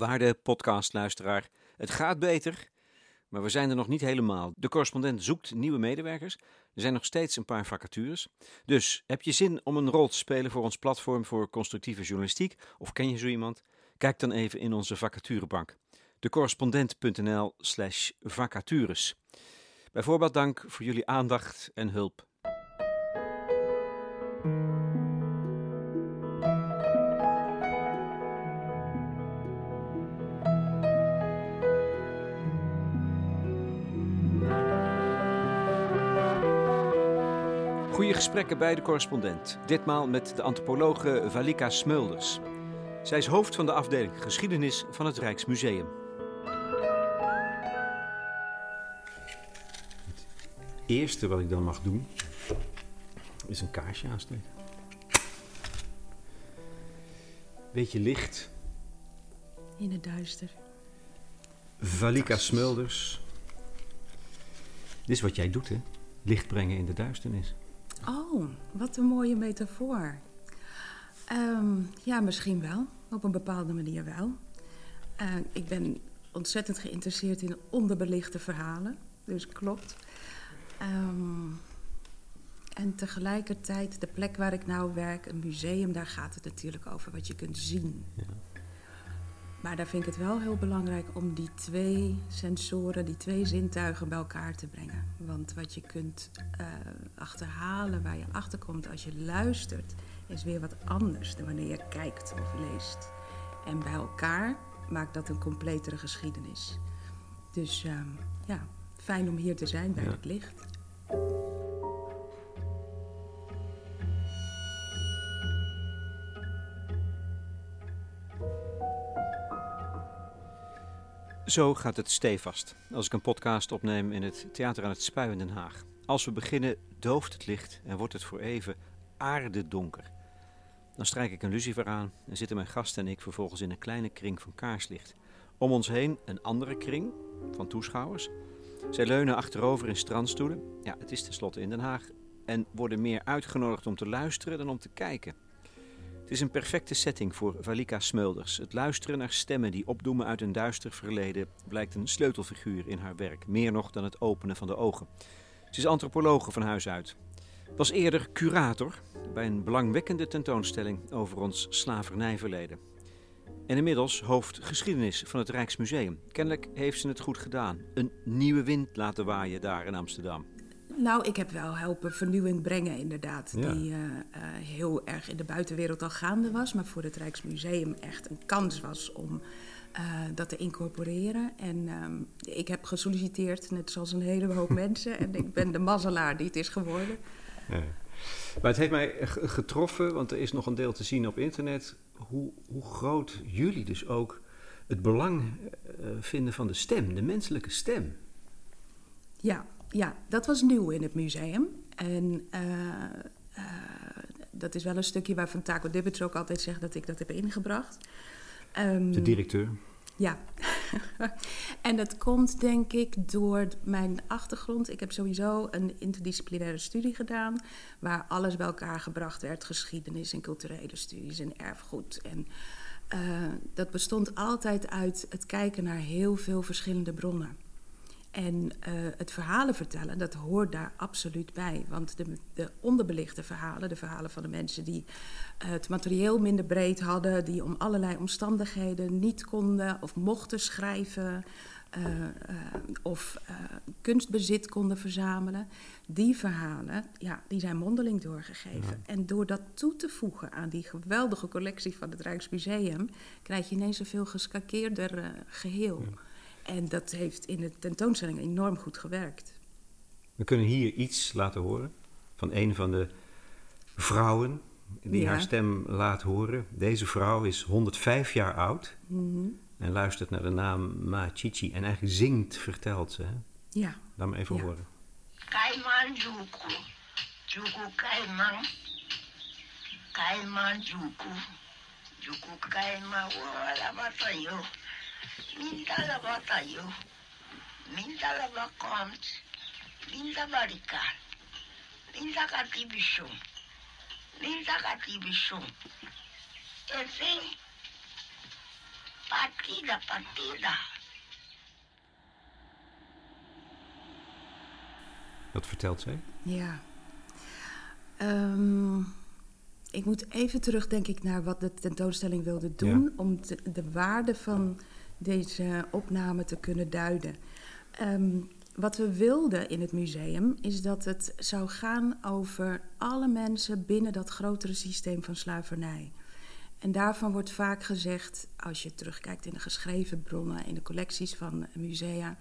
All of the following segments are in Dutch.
Waarde podcastluisteraar, het gaat beter, maar we zijn er nog niet helemaal. De correspondent zoekt nieuwe medewerkers. Er zijn nog steeds een paar vacatures. Dus heb je zin om een rol te spelen voor ons platform voor constructieve journalistiek? Of ken je zo iemand? Kijk dan even in onze vacaturebank. Decorrespondent.nl slash vacatures. Bijvoorbeeld dank voor jullie aandacht en hulp. Goede gesprekken bij de correspondent. Ditmaal met de antropologe Valika Smulders. Zij is hoofd van de afdeling geschiedenis van het Rijksmuseum. Het eerste wat ik dan mag doen is een kaarsje aansteken. Beetje licht. In het duister. Valika Smulders. Dit is wat jij doet, hè? Licht brengen in de duisternis. Oh, wat een mooie metafoor. Ehm, ja, misschien wel. Op een bepaalde manier wel. Eh, ik ben ontzettend geïnteresseerd in onderbelichte verhalen. Dus klopt. Ehm, en tegelijkertijd, de plek waar ik nou werk, een museum, daar gaat het natuurlijk over wat je kunt zien. Ja. Maar daar vind ik het wel heel belangrijk om die twee sensoren, die twee zintuigen bij elkaar te brengen. Want wat je kunt eh, achterhalen, waar je achter komt als je luistert, is weer wat anders dan wanneer je kijkt of leest. En bij elkaar maakt dat een completere geschiedenis. Dus ehm, ja, fijn om hier te zijn bij Ja. het licht. Zo gaat het stevast als ik een podcast opneem in het Theater aan het Spui in Den Haag. Als we beginnen dooft het licht en wordt het voor even aardedonker. Dan strijk ik een lucifer aan en zitten mijn gast en ik vervolgens in een kleine kring van kaarslicht. Om ons heen een andere kring van toeschouwers. Zij leunen achterover in strandstoelen. Ja, het is tenslotte in Den Haag. En worden meer uitgenodigd om te luisteren dan om te kijken. Het is een perfecte setting voor Valika Smulders. Het luisteren naar stemmen die opdoemen uit een duister verleden blijkt een sleutelfiguur in haar werk, meer nog dan het openen van de ogen. Ze is antropologe van huis uit. Was eerder curator bij een belangwekkende tentoonstelling over ons slavernijverleden. En inmiddels hoofd geschiedenis van het Rijksmuseum. Kennelijk heeft ze het goed gedaan. Een nieuwe wind laten waaien daar in Amsterdam. Nou, ik heb wel helpen vernieuwing brengen, inderdaad. Ja. Die eh, eh, heel erg in de buitenwereld al gaande was, maar voor het Rijksmuseum echt een kans was om eh, dat te incorporeren. En ehm, ik heb gesolliciteerd, net zoals een hele hoop mensen. En ik ben de mazzelaar die het is geworden. Maar het heeft mij getroffen, want er is nog een deel te zien op internet, hoe, hoe groot jullie dus ook het belang vinden van de stem, de menselijke stem. Ja, ja, dat was nieuw in het museum. En eh, eh, dat is wel een stukje waarvan Taco Dibbets ook altijd zegt dat ik dat heb ingebracht. Ehm, De directeur. Ja, en dat komt denk ik door mijn achtergrond. Ik heb sowieso een interdisciplinaire studie gedaan, waar alles bij elkaar gebracht werd: geschiedenis en culturele studies en erfgoed. En eh, dat bestond altijd uit het kijken naar heel veel verschillende bronnen. En eh, het verhalen vertellen, dat hoort daar absoluut bij. Want de, de onderbelichte verhalen, de verhalen van de mensen die eh, het materieel minder breed hadden, die om allerlei omstandigheden niet konden of mochten schrijven eh, of kunstbezit konden verzamelen, die verhalen, ja, die zijn mondeling doorgegeven. En door dat toe te voegen aan die geweldige collectie van het Rijksmuseum, krijg je ineens een veel geschakeerder eh, geheel. En dat heeft in de tentoonstelling enorm goed gewerkt. We kunnen hier iets laten horen van een van de vrouwen die Ja. haar stem laat horen. Deze vrouw is 105 jaar oud Mhm. en luistert naar de naam Ma Chichi en eigenlijk zingt, vertelt ze. Hè? Ja. Laat me even Ja. horen. Kaiman Juku. Juku Kaiman. Kaiman Juku. Juku Kaiman wala. Minta la batayo. Minta la bakomt. Minta barikal. Minta katibishum. Minta katibishum. Enfim. Partida, partida. Wat vertelt zij? Ja. Ehm, ik moet even terug, denk ik, naar wat de tentoonstelling wilde doen. Ja. Om te- de waarde van deze opname te kunnen duiden. Ehm, wat we wilden in het museum is dat het zou gaan over alle mensen binnen dat grotere systeem van slavernij. En daarvan wordt vaak gezegd, als je terugkijkt in de geschreven bronnen, in de collecties van musea,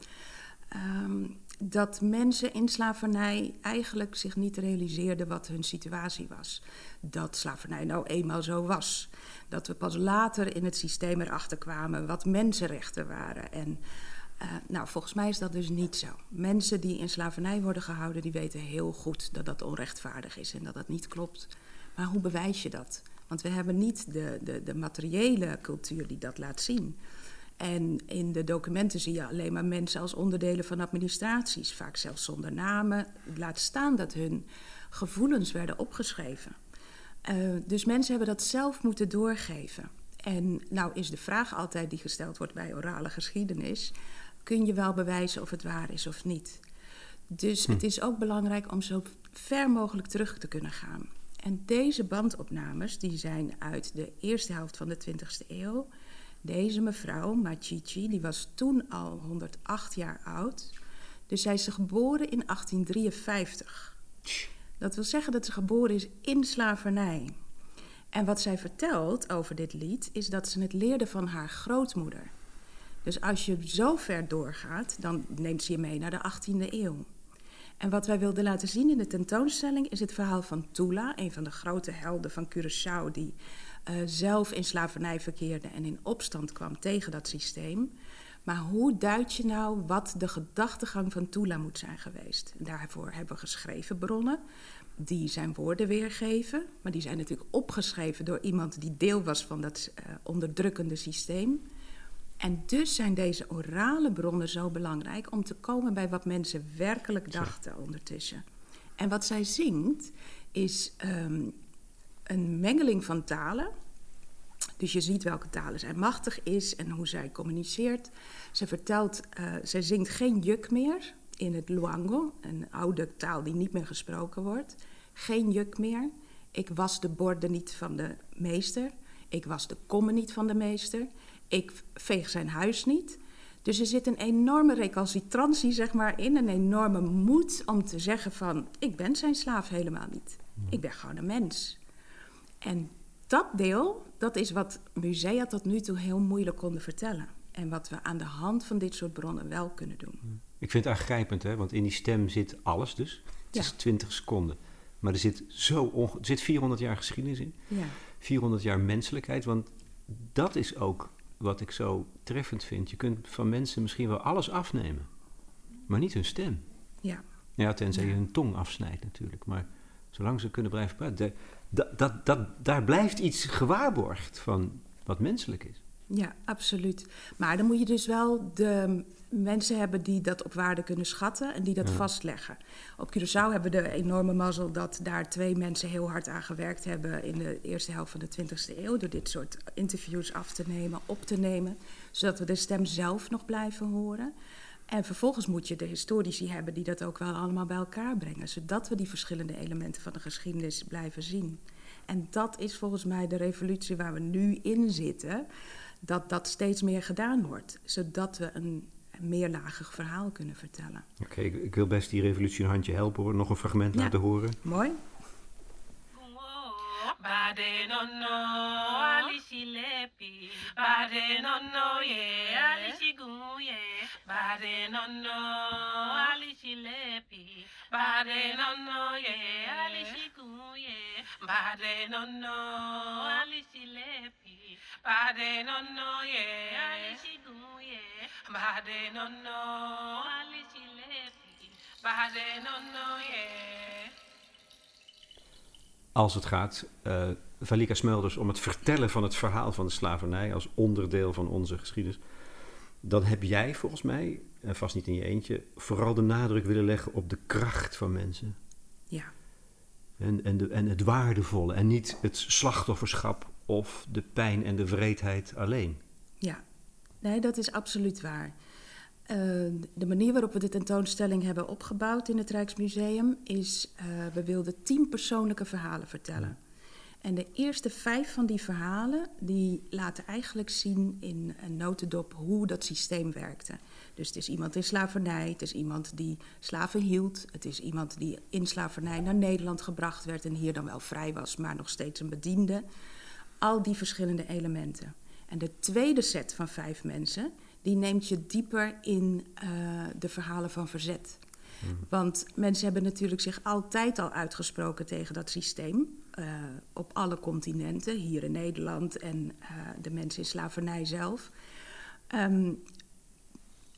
ehm, dat mensen in slavernij eigenlijk zich niet realiseerden wat hun situatie was. Dat slavernij nou eenmaal zo was. Dat we pas later in het systeem erachter kwamen wat mensenrechten waren. En eh, nou, volgens mij is dat dus niet zo. Mensen die in slavernij worden gehouden, die weten heel goed dat dat onrechtvaardig is en dat dat niet klopt. Maar hoe bewijs je dat? Want we hebben niet de, de, de materiële cultuur die dat laat zien. En in de documenten zie je alleen maar mensen als onderdelen van administraties, vaak zelfs zonder namen. Laat staan dat hun gevoelens werden opgeschreven. Eh, dus mensen hebben dat zelf moeten doorgeven. En nou is de vraag altijd die gesteld wordt bij orale geschiedenis: kun je wel bewijzen of het waar is of niet? Dus het is ook belangrijk om zo ver mogelijk terug te kunnen gaan. En deze bandopnames die zijn uit de eerste helft van de 20e eeuw. Deze mevrouw, Machichi, die was toen al 108 jaar oud. Dus zij is geboren in 1853. Dat wil zeggen dat ze geboren is in slavernij. En wat zij vertelt over dit lied is dat ze het leerde van haar grootmoeder. Dus als je zo ver doorgaat, dan neemt ze je mee naar de 18e eeuw. En wat wij wilden laten zien in de tentoonstelling is het verhaal van Tula, een van de grote helden van Curaçao, die eh, zelf in slavernij verkeerde en in opstand kwam tegen dat systeem. Maar hoe duid je nou wat de gedachtegang van Tula moet zijn geweest? En daarvoor hebben we geschreven bronnen die zijn woorden weergeven, maar die zijn natuurlijk opgeschreven door iemand die deel was van dat eh, onderdrukkende systeem. En dus zijn deze orale bronnen zo belangrijk om te komen bij wat mensen werkelijk dachten ondertussen. En wat zij zingt is ehm, een mengeling van talen. Dus je ziet welke talen zij machtig is en hoe zij communiceert. Ze vertelt, uh, zij zingt geen juk meer in het Luango, een oude taal die niet meer gesproken wordt. Geen juk meer. Ik was de borden niet van de meester. Ik was de kommen niet van de meester. Ik veeg zijn huis niet. Dus er zit een enorme recalcitrantie zeg maar, in, een enorme moed om te zeggen van... ik ben zijn slaaf helemaal niet. Ik ben gewoon een mens. En dat deel, dat is wat musea tot nu toe heel moeilijk konden vertellen. En wat we aan de hand van dit soort bronnen wel kunnen doen. Ik vind het aangrijpend, hè? want in die stem zit alles dus. Het Ja. is 20 seconden. Maar er zit, zo onge- er zit 400 jaar geschiedenis in. Ja, 400 jaar menselijkheid. Want dat is ook wat ik zo treffend vind. Je kunt van mensen misschien wel alles afnemen, maar niet hun stem. ja. Ja, tenzij je hun tong afsnijdt natuurlijk. Maar zolang ze kunnen blijven praten, dat, dat, dat, daar blijft iets gewaarborgd van wat menselijk is. Ja, absoluut. Maar dan moet je dus wel de mensen hebben die dat op waarde kunnen schatten en die dat Ja. vastleggen. Op Curaçao hebben we de enorme mazzel dat daar twee mensen heel hard aan gewerkt hebben in de eerste helft van de 20e eeuw. Door dit soort interviews af te nemen, op te nemen, zodat we de stem zelf nog blijven horen. En vervolgens moet je de historici hebben die dat ook wel allemaal bij elkaar brengen, zodat we die verschillende elementen van de geschiedenis blijven zien. En dat is volgens mij de revolutie waar we nu in zitten, dat dat steeds meer gedaan wordt, zodat we een meerlagig verhaal kunnen vertellen. Oké, ik, ik wil best die revolutie een handje helpen hoor. Nog een fragment Ja. laten horen. Mooi? Bade no no, alishi lepi. Bade no no, yeah, alishi gu, yeah. Bade no no, alishi lepi. Bade no no, yeah, alishi gu, yeah. Bade no no, alishi lepi. Bade no no, yeah, alishi gu, yeah. Bade no no, alishi lepi. Bade no no, yeah. Als het gaat, eh Valika Smulders, om het vertellen van het verhaal van de slavernij als onderdeel van onze geschiedenis, dan heb jij volgens mij, en vast niet in je eentje, vooral de nadruk willen leggen op de kracht van mensen. Ja. En, en, de, en het waardevolle. En niet het slachtofferschap of de pijn en de wreedheid alleen. Ja, Nee, dat is absoluut waar. Uh, de manier waarop we de tentoonstelling hebben opgebouwd in het Rijksmuseum is, uh, we wilden tien persoonlijke verhalen vertellen. En de eerste vijf van die verhalen, die laten eigenlijk zien in een notendop hoe dat systeem werkte. Dus het is iemand in slavernij, het is iemand die slaven hield, het is iemand die in slavernij naar Nederland gebracht werd en hier dan wel vrij was, maar nog steeds een bediende. Al die verschillende elementen. En de tweede set van vijf mensen, die neemt je dieper in uh, de verhalen van verzet. Mm. Want mensen hebben natuurlijk zich altijd al uitgesproken tegen dat systeem. Uh, op alle continenten, hier in Nederland en uh, de mensen in slavernij zelf. Um,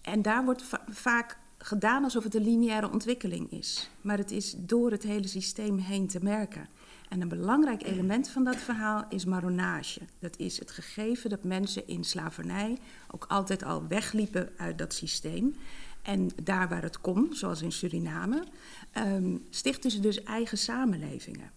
en daar wordt va vaak gedaan alsof het een lineaire ontwikkeling is. Maar het is door het hele systeem heen te merken. En een belangrijk element van dat verhaal is marronage. Dat is het gegeven dat mensen in slavernij ook altijd al wegliepen uit dat systeem. En daar waar het kon, zoals in Suriname, um, stichten ze dus eigen samenlevingen.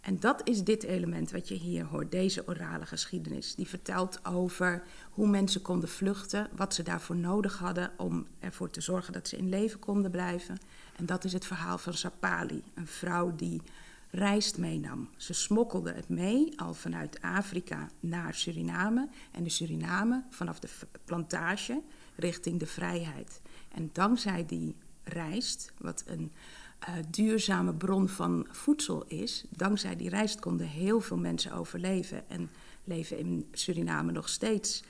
En dat is dit element wat je hier hoort, deze orale geschiedenis. Die vertelt over hoe mensen konden vluchten, wat ze daarvoor nodig hadden om ervoor te zorgen dat ze in leven konden blijven. En dat is het verhaal van Sapali, een vrouw die rijst meenam. Ze smokkelde het mee al vanuit Afrika naar Suriname en de Suriname vanaf de plantage richting de vrijheid. En dankzij die rijst, wat een uh, duurzame bron van voedsel is, dankzij die rijst konden heel veel mensen overleven en leven in Suriname nog steeds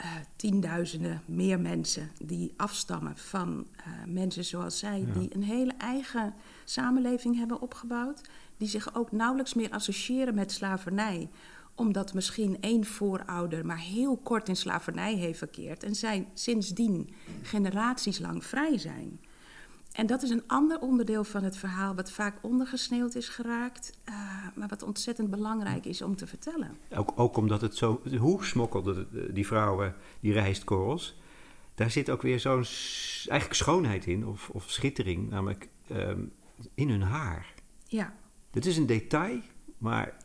uh, tienduizenden meer mensen die afstammen van uh, mensen zoals zij, ja. die een hele eigen samenleving hebben opgebouwd, die zich ook nauwelijks meer associëren met slavernij omdat misschien één voorouder maar heel kort in slavernij heeft verkeerd en zij sindsdien generaties lang vrij zijn. En dat is een ander onderdeel van het verhaal, wat vaak ondergesneeuwd is geraakt, uh, maar wat ontzettend belangrijk is om te vertellen. Ook, ook omdat het zo. Hoe smokkelden die vrouwen die rijstkorrels? Daar zit ook weer zo'n eigenlijk schoonheid in, of, of schittering, namelijk um, in hun haar. Ja. Dat is een detail, maar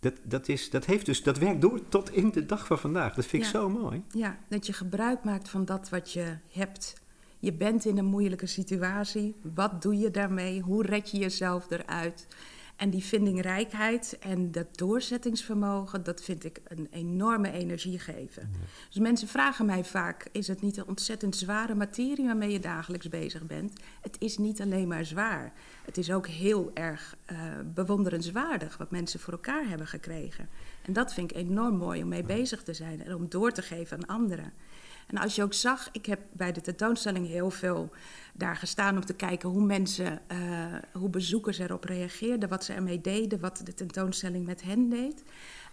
dat, dat, is, dat, heeft dus, dat werkt door tot in de dag van vandaag. Dat vind ik ja. zo mooi. Ja, dat je gebruik maakt van dat wat je hebt. Je bent in een moeilijke situatie. Wat doe je daarmee? Hoe red je jezelf eruit? En die vindingrijkheid en dat doorzettingsvermogen, dat vind ik een enorme energie geven. Ja. Dus mensen vragen mij vaak: is het niet een ontzettend zware materie waarmee je dagelijks bezig bent? Het is niet alleen maar zwaar. Het is ook heel erg uh, bewonderenswaardig wat mensen voor elkaar hebben gekregen. En dat vind ik enorm mooi om mee bezig te zijn en om door te geven aan anderen. En als je ook zag, ik heb bij de tentoonstelling heel veel daar gestaan om te kijken hoe mensen, uh, hoe bezoekers erop reageerden, wat ze ermee deden, wat de tentoonstelling met hen deed.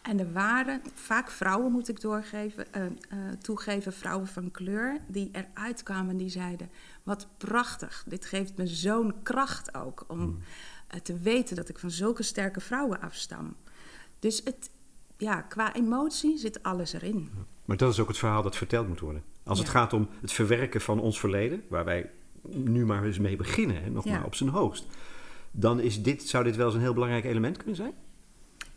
En er waren vaak vrouwen, moet ik doorgeven, uh, uh, toegeven, vrouwen van kleur, die eruit kwamen en die zeiden: Wat prachtig, dit geeft me zo'n kracht ook om mm. te weten dat ik van zulke sterke vrouwen afstam. Dus het, ja, qua emotie zit alles erin. Maar dat is ook het verhaal dat verteld moet worden. Als ja. het gaat om het verwerken van ons verleden, waar wij nu maar eens mee beginnen, hè, nog ja. maar op zijn hoogst, dan is dit, zou dit wel eens een heel belangrijk element kunnen zijn?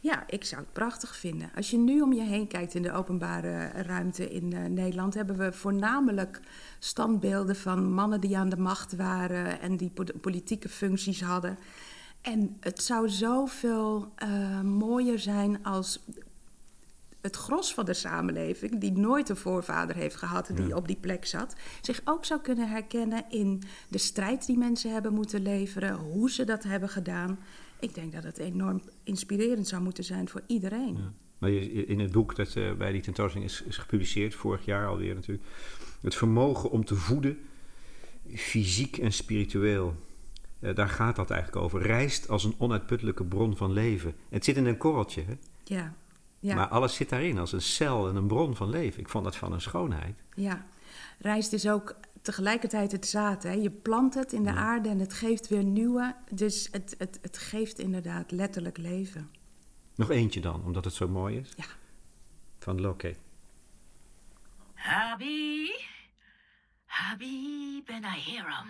Ja, ik zou het prachtig vinden. Als je nu om je heen kijkt in de openbare ruimte in uh, Nederland, hebben we voornamelijk standbeelden van mannen die aan de macht waren en die po politieke functies hadden. En het zou zoveel uh, mooier zijn als het gros van de samenleving, die nooit een voorvader heeft gehad die ja. op die plek zat, zich ook zou kunnen herkennen in de strijd die mensen hebben moeten leveren, hoe ze dat hebben gedaan. Ik denk dat het enorm inspirerend zou moeten zijn voor iedereen. Ja. Maar in het boek dat uh, bij die tentoonstelling is, is gepubliceerd, vorig jaar alweer natuurlijk, het vermogen om te voeden, fysiek en spiritueel. Uh, daar gaat dat eigenlijk over. Rijst als een onuitputtelijke bron van leven. Het zit in een korreltje. Hè? Ja. Ja. Maar alles zit daarin als een cel en een bron van leven. Ik vond dat van een schoonheid. Ja, rijst is ook tegelijkertijd het zaad. Hè? Je plant het in de ja. aarde en het geeft weer nieuwe. Dus het, het, het geeft inderdaad letterlijk leven. Nog eentje dan, omdat het zo mooi is? Ja. Van Loke. Habi, Habi ben a herum.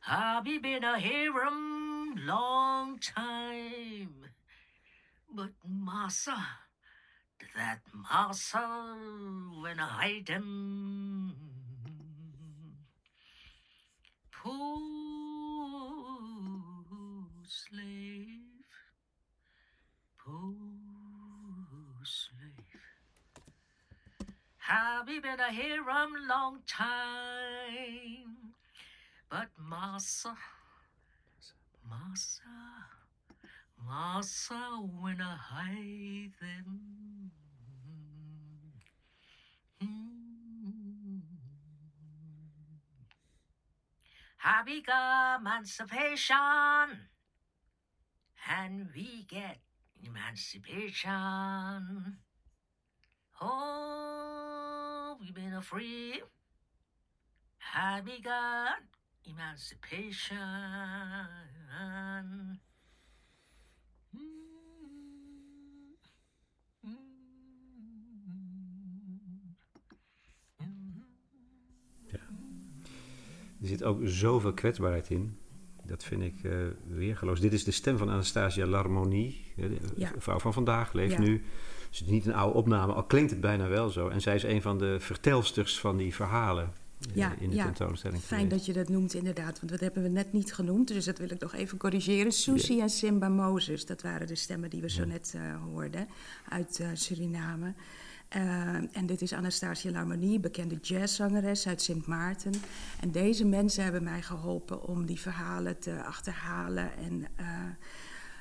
Habi ben a herum long time. But massa, that massa when I him. Poor slave, poor slave. Have you been a here a long time? But massa, massa. Massa when I hide them. Hmm. Happy emancipation, and we get emancipation. Oh, we've been a free. Happy got emancipation. Er zit ook zoveel kwetsbaarheid in. Dat vind ik uh, weergeloos. Dit is de stem van Anastasia Larmonie, de Ja. vrouw van vandaag, leeft Ja. nu. Dus het is niet een oude opname, al klinkt het bijna wel zo. En zij is een van de vertelsters van die verhalen eh, Ja, in de ja. tentoonstelling. Fijn geweest. dat je dat noemt, inderdaad. Want dat hebben we net niet genoemd. Dus dat wil ik nog even corrigeren. Susie en Simba Moses, dat waren de stemmen die we zo net eh, hoorden uit Suriname. Eh, en dit is Anastasia Larmonie, bekende jazzzangeres uit Sint Maarten. En deze mensen hebben mij geholpen om die verhalen te achterhalen en eh,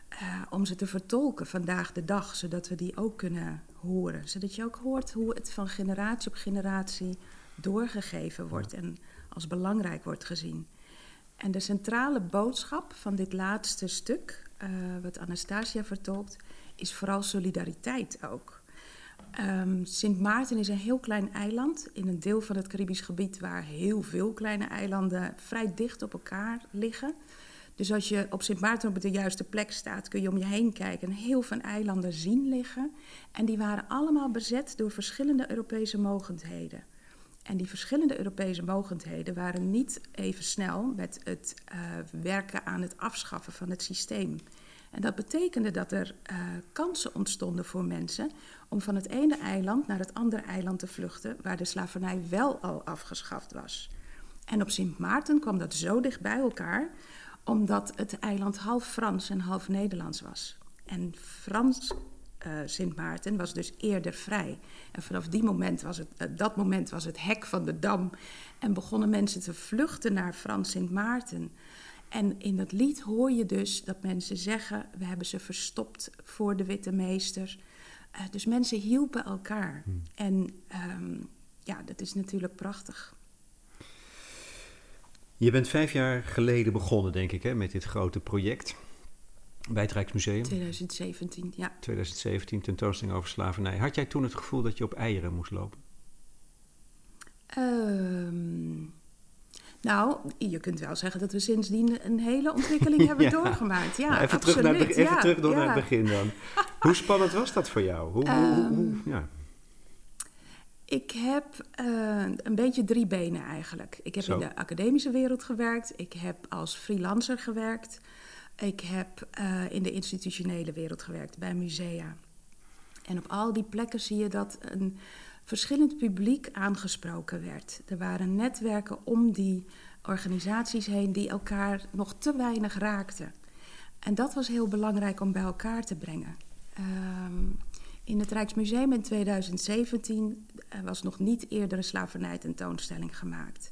eh, om ze te vertolken vandaag de dag, zodat we die ook kunnen horen. Zodat je ook hoort hoe het van generatie op generatie doorgegeven wordt en als belangrijk wordt gezien. En de centrale boodschap van dit laatste stuk, wat Anastasia vertolkt, is vooral solidariteit ook. Ehm, Sint Maarten is een heel klein eiland in een deel van het Caribisch gebied waar heel veel kleine eilanden vrij dicht op elkaar liggen. Dus als je op Sint Maarten op de juiste plek staat, kun je om je heen kijken en heel veel eilanden zien liggen. En die waren allemaal bezet door verschillende Europese mogendheden. En die verschillende Europese mogendheden waren niet even snel met het eh, werken aan het afschaffen van het systeem. En dat betekende dat er eh, kansen ontstonden voor mensen om van het ene eiland naar het andere eiland te vluchten, waar de slavernij wel al afgeschaft was. En op Sint Maarten kwam dat zo dicht bij elkaar, omdat het eiland half Frans en half Nederlands was. En Frans eh, Sint Maarten was dus eerder vrij. En vanaf die moment was het, eh, dat moment was het hek van de dam. En begonnen mensen te vluchten naar Frans Sint Maarten. En in dat lied hoor je dus dat mensen zeggen: We hebben ze verstopt voor de witte meester. Eh, dus mensen hielpen elkaar. En ehm, ja, dat is natuurlijk prachtig. Je bent vijf jaar geleden begonnen, denk ik, hè, met dit grote project bij het Rijksmuseum. 2017, ja. 2017, tentoonstelling over slavernij. Had jij toen het gevoel dat je op eieren moest lopen? Ehm, nou, je kunt wel zeggen dat we sindsdien een hele ontwikkeling hebben Ja. doorgemaakt. Ja, Nou, even absoluut. terug, naar, het even ja, terug door ja. naar het begin dan. Hoe spannend was dat voor jou? Hoe, hoe- hoe- hoe- Ehm, ja. Ik heb eh, een beetje drie benen eigenlijk. Ik heb Zo. in de academische wereld gewerkt. Ik heb als freelancer gewerkt. Ik heb eh, in de institutionele wereld gewerkt, bij musea. En op al die plekken zie je dat een verschillend publiek aangesproken werd. Er waren netwerken om die organisaties heen die elkaar nog te weinig raakten. En dat was heel belangrijk om bij elkaar te brengen. Ehm, in het Rijksmuseum in 2017 eh, was nog niet eerder een slavernij-tentoonstelling gemaakt.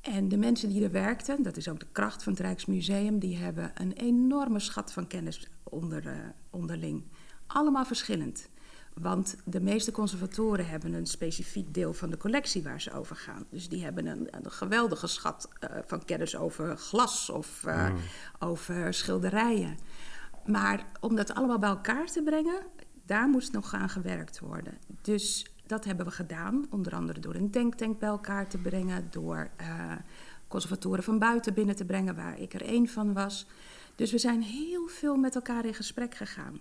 En de mensen die er werkten, dat is ook de kracht van het Rijksmuseum, die hebben een enorme schat van kennis onder, eh, onderling. Allemaal verschillend. Want de meeste conservatoren hebben een specifiek deel van de collectie waar ze over gaan. Dus die hebben een, een geweldige schat eh, van kennis over glas of eh, over schilderijen. Maar om dat allemaal bij elkaar te brengen, daar moest nog aan gewerkt worden. Dus dat hebben we gedaan, onder andere door een denktank bij elkaar te brengen, door eh, conservatoren van buiten binnen te brengen, waar ik er één van was. Dus we zijn heel veel met elkaar in gesprek gegaan.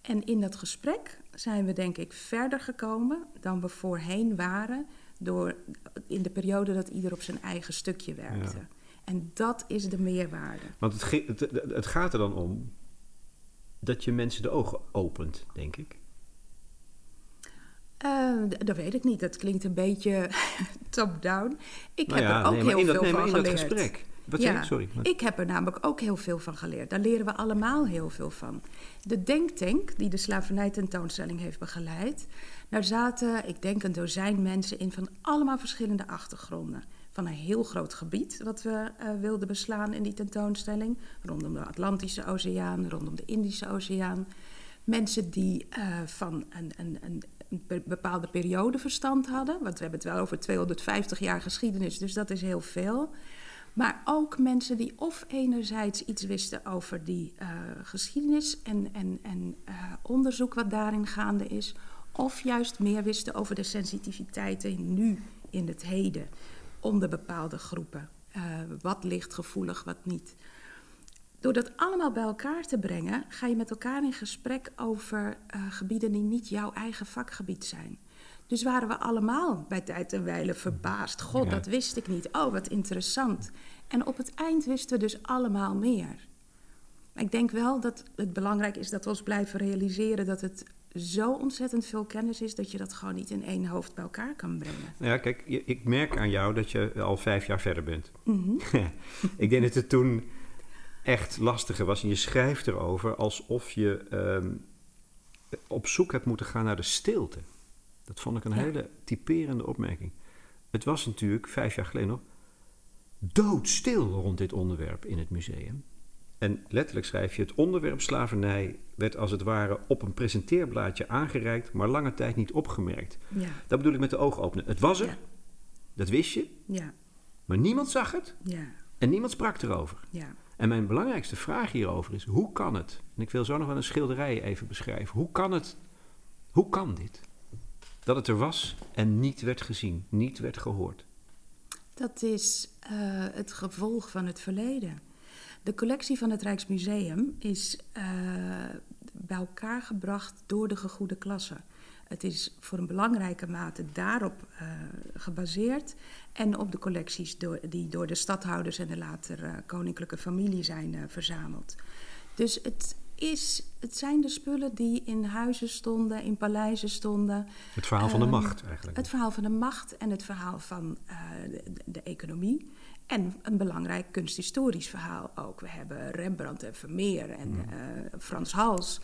En in dat gesprek zijn we denk ik verder gekomen dan we voorheen waren, door, in de periode dat ieder op zijn eigen stukje werkte. Ja. En dat is de meerwaarde. Want het, het, het gaat er dan om dat je mensen de ogen opent, denk ik. Eh, d- dat weet ik niet. Dat klinkt een beetje top-down. Ik Nou heb ja, er ook nee, heel dat, veel nee, van in dat geleerd. gesprek. Wat zeg Ja, ik? Sorry. Ik heb er namelijk ook heel veel van geleerd. Daar leren we allemaal heel veel van. De denktank die de slavernijtentoonstelling heeft begeleid, daar zaten, ik denk, een dozijn mensen in van allemaal verschillende achtergronden. Van een heel groot gebied wat we eh, wilden beslaan in die tentoonstelling, rondom de Atlantische Oceaan, rondom de Indische Oceaan. Mensen die eh, van een, een, een, een be- bepaalde periode verstand hadden, want we hebben het wel over 250 jaar geschiedenis, dus dat is heel veel. Maar ook mensen die of enerzijds iets wisten over die eh, geschiedenis en, en, en eh, onderzoek wat daarin gaande is, of juist meer wisten over de sensitiviteiten nu in het heden onder bepaalde groepen. Eh, wat ligt gevoelig, wat niet. Door dat allemaal bij elkaar te brengen, ga je met elkaar in gesprek over gebieden die niet jouw eigen vakgebied zijn. Dus waren we allemaal bij tijd en wijle verbaasd. God, Ja. dat wist ik niet. Oh, wat interessant. En op het eind wisten we dus allemaal meer. Ik denk wel dat het belangrijk is dat we ons blijven realiseren dat het zo ontzettend veel kennis is dat je dat gewoon niet in één hoofd bij elkaar kan brengen. Nou ja, kijk, ik merk aan jou dat je al vijf jaar verder bent. Mhm. ik denk dat het toen echt lastiger was. En je schrijft erover alsof je ehm, op zoek hebt moeten gaan naar de stilte. Dat vond ik een Ja. hele typerende opmerking. Het was natuurlijk vijf jaar geleden nog doodstil rond dit onderwerp in het museum. En letterlijk schrijf je: het onderwerp slavernij werd als het ware op een presenteerblaadje aangereikt, maar lange tijd niet opgemerkt. Ja, Dat bedoel ik met de ogen openen. Het was er, Ja. dat wist je, ja, maar niemand zag het ja, en niemand sprak erover. ja. En mijn belangrijkste vraag hierover is: hoe kan het? En ik wil zo nog wel een schilderij even beschrijven. Hoe kan het? Hoe kan dit? Dat het er was en niet werd gezien, niet werd gehoord. Dat is eh, het gevolg van het verleden. De collectie van het Rijksmuseum is eh, bij elkaar gebracht door de gegoede klasse. Het is voor een belangrijke mate daarop eh, gebaseerd en op de collecties door, die door de stadhouders en de later koninklijke familie zijn verzameld. Dus het, is, het zijn de spullen die in huizen stonden, in paleizen stonden. Het verhaal van de Ehm, macht eigenlijk. Het verhaal van de macht en het verhaal van eh, de, de economie. En een belangrijk kunsthistorisch verhaal ook. We hebben Rembrandt en Vermeer en Mm. eh, Frans Hals.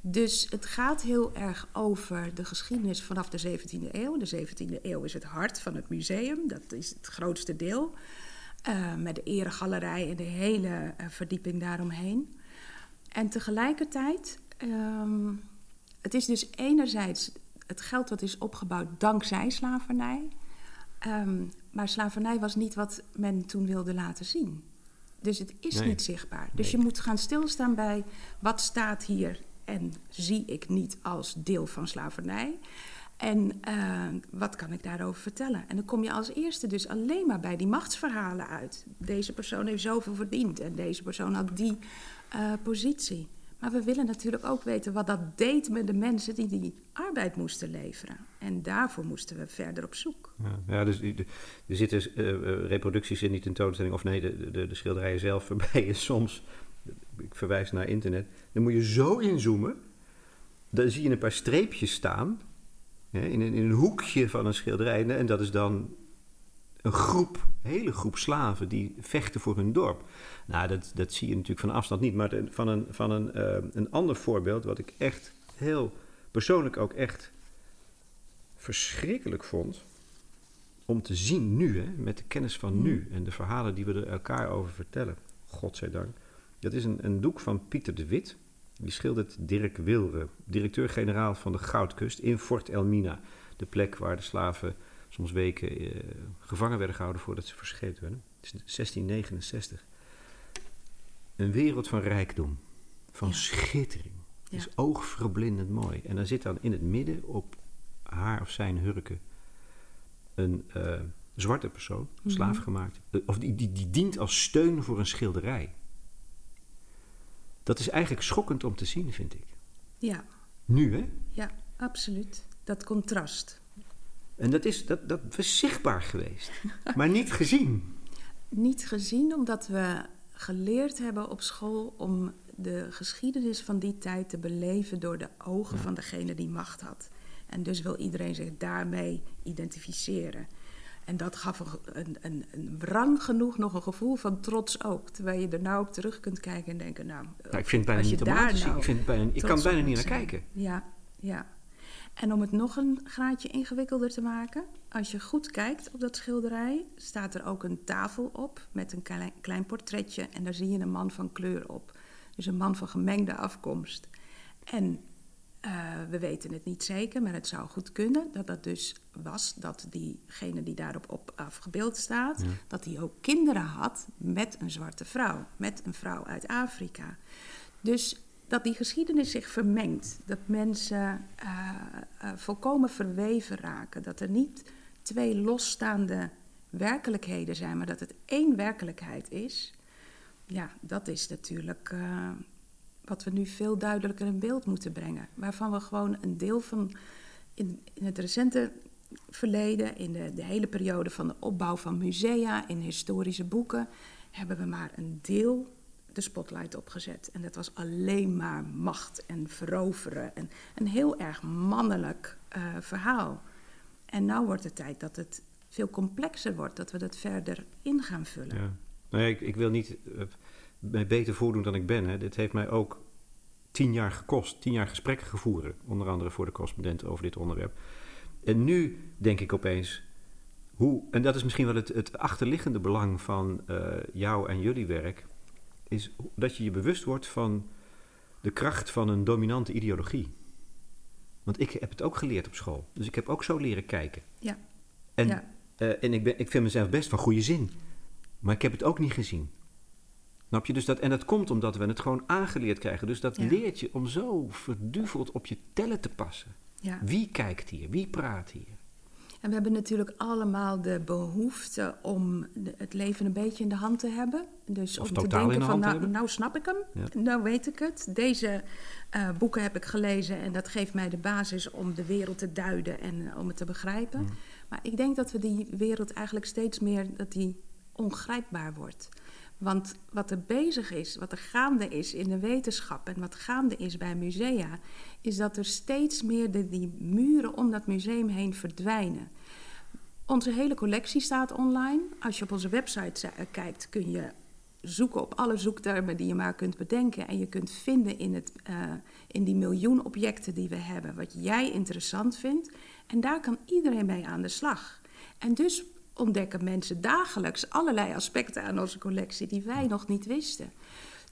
Dus het gaat heel erg over de geschiedenis vanaf de 17e eeuw. De 17e eeuw is het hart van het museum, dat is het grootste deel. Eh, met de eregalerij en de hele verdieping daaromheen. En tegelijkertijd, ehm, het is dus enerzijds het geld dat is opgebouwd dankzij slavernij. Ehm, maar slavernij was niet wat men toen wilde laten zien. Dus het is Nee. niet zichtbaar. Dus Nee. je moet gaan stilstaan bij wat staat hier en zie ik niet als deel van slavernij. En eh, wat kan ik daarover vertellen? En dan kom je als eerste dus alleen maar bij die machtsverhalen uit. Deze persoon heeft zoveel verdiend en deze persoon had die eh, positie. Maar we willen natuurlijk ook weten wat dat deed met de mensen die die arbeid moesten leveren. En daarvoor moesten we verder op zoek. Ja, ja dus er zitten eh, reproducties in die tentoonstelling, of nee, de, de, de schilderijen zelf, waarbij je soms, ik verwijs naar internet, dan moet je zo inzoomen, dan zie je een paar streepjes staan, hè, in, een, in een hoekje van een schilderij, en dat is dan een groep, een hele groep slaven die vechten voor hun dorp. Nou, dat, dat zie je natuurlijk van afstand niet, maar de- van, een, van een, eh, een ander voorbeeld, wat ik echt heel persoonlijk ook echt verschrikkelijk vond om te zien nu, hè, met de kennis van nu en de verhalen die we er elkaar over vertellen, godzijdank. Dat is een, een doek van Pieter de Wit. Die schildert Dirk Wilre, directeur-generaal van de Goudkust in Fort Elmina. De plek waar de slaven soms weken eh, gevangen werden gehouden voordat ze verscheept werden. Het is 1669. Een wereld van rijkdom, van Ja. schittering. Het Ja. is oogverblindend mooi. En dan zit dan in het midden op haar of zijn hurken een eh, zwarte persoon, Mhm. slaaf gemaakt. Eh, Of die, die, die dient als steun voor een schilderij. Dat is eigenlijk schokkend om te zien, vind ik. Ja, Nu, hè? ja, absoluut. Dat contrast. En dat is, dat, dat was zichtbaar geweest, maar niet gezien. Niet gezien omdat we geleerd hebben op school om de geschiedenis van die tijd te beleven door de ogen van degene die macht had. En dus wil iedereen zich daarmee identificeren. En dat gaf een, een, een, wrang genoeg nog een gevoel van trots ook. Terwijl je er nou op terug kunt kijken en denken, nou... Nou, ik vind het bijna niet te nou Ik, vind het bijna, ik kan bijna niet naar kijken. Ja, ja. En om het nog een graadje ingewikkelder te maken, als je goed kijkt op dat schilderij, staat er ook een tafel op met een klein, klein portretje en daar zie je een man van kleur op. Dus een man van gemengde afkomst. En eh, we weten het niet zeker, maar het zou goed kunnen dat dat dus was dat diegene die daarop op afgebeeld staat, dat hij ook kinderen had met een zwarte vrouw, met een vrouw uit Afrika. Dus dat die geschiedenis zich vermengt, dat mensen eh, eh, volkomen verweven raken, dat er niet twee losstaande werkelijkheden zijn, maar dat het één werkelijkheid is. Ja, dat is natuurlijk eh, wat we nu veel duidelijker in beeld moeten brengen. Waarvan we gewoon een deel van in, in het recente verleden, in de, de hele periode van de opbouw van musea, in historische boeken, hebben we maar een deel de spotlight opgezet. En dat was alleen maar macht en veroveren. En een heel erg mannelijk eh, verhaal. En nu wordt het tijd dat het veel complexer wordt, dat we dat verder in gaan vullen. Ja. Nee, ik, ik wil niet eh, mij beter voordoen dan ik ben. Hè. Dit heeft mij ook tien jaar gekost. Tien jaar gesprekken gevoerd. Onder andere voor de correspondent over dit onderwerp. En nu denk ik opeens... Hoe, en dat is misschien wel het, het achterliggende belang van eh, jou en jullie werk... is dat je je bewust wordt van de kracht van een dominante ideologie. Want ik heb het ook geleerd op school. Dus ik heb ook zo leren kijken. Ja. En, Ja. eh, en ik, ben, ik vind mezelf best van goede zin. Maar ik heb het ook niet gezien. Snap je? Dus dat, en dat komt omdat we het gewoon aangeleerd krijgen. Dus dat Ja. leert je om zo verduveld op je tellen te passen. Ja. Wie kijkt hier? Wie praat hier? En we hebben natuurlijk allemaal de behoefte om het leven een beetje in de hand te hebben. Dus Of om te de denken van, nou, nou snap ik hem, Ja. nou weet ik het. Deze eh, boeken heb ik gelezen en dat geeft mij de basis om de wereld te duiden en eh, om het te begrijpen. Mm. Maar ik denk dat we die wereld eigenlijk steeds meer, dat die ongrijpbaar wordt. Want wat er bezig is, wat er gaande is in de wetenschap en wat gaande is bij musea, is dat er steeds meer de, die muren om dat museum heen verdwijnen. Onze hele collectie staat online. Als je op onze website eh, kijkt, kun je zoeken op alle zoektermen die je maar kunt bedenken. En je kunt vinden in, het, eh, in die miljoen objecten die we hebben, wat jij interessant vindt. En daar kan iedereen mee aan de slag. En dus ontdekken mensen dagelijks allerlei aspecten aan onze collectie die wij nog niet wisten.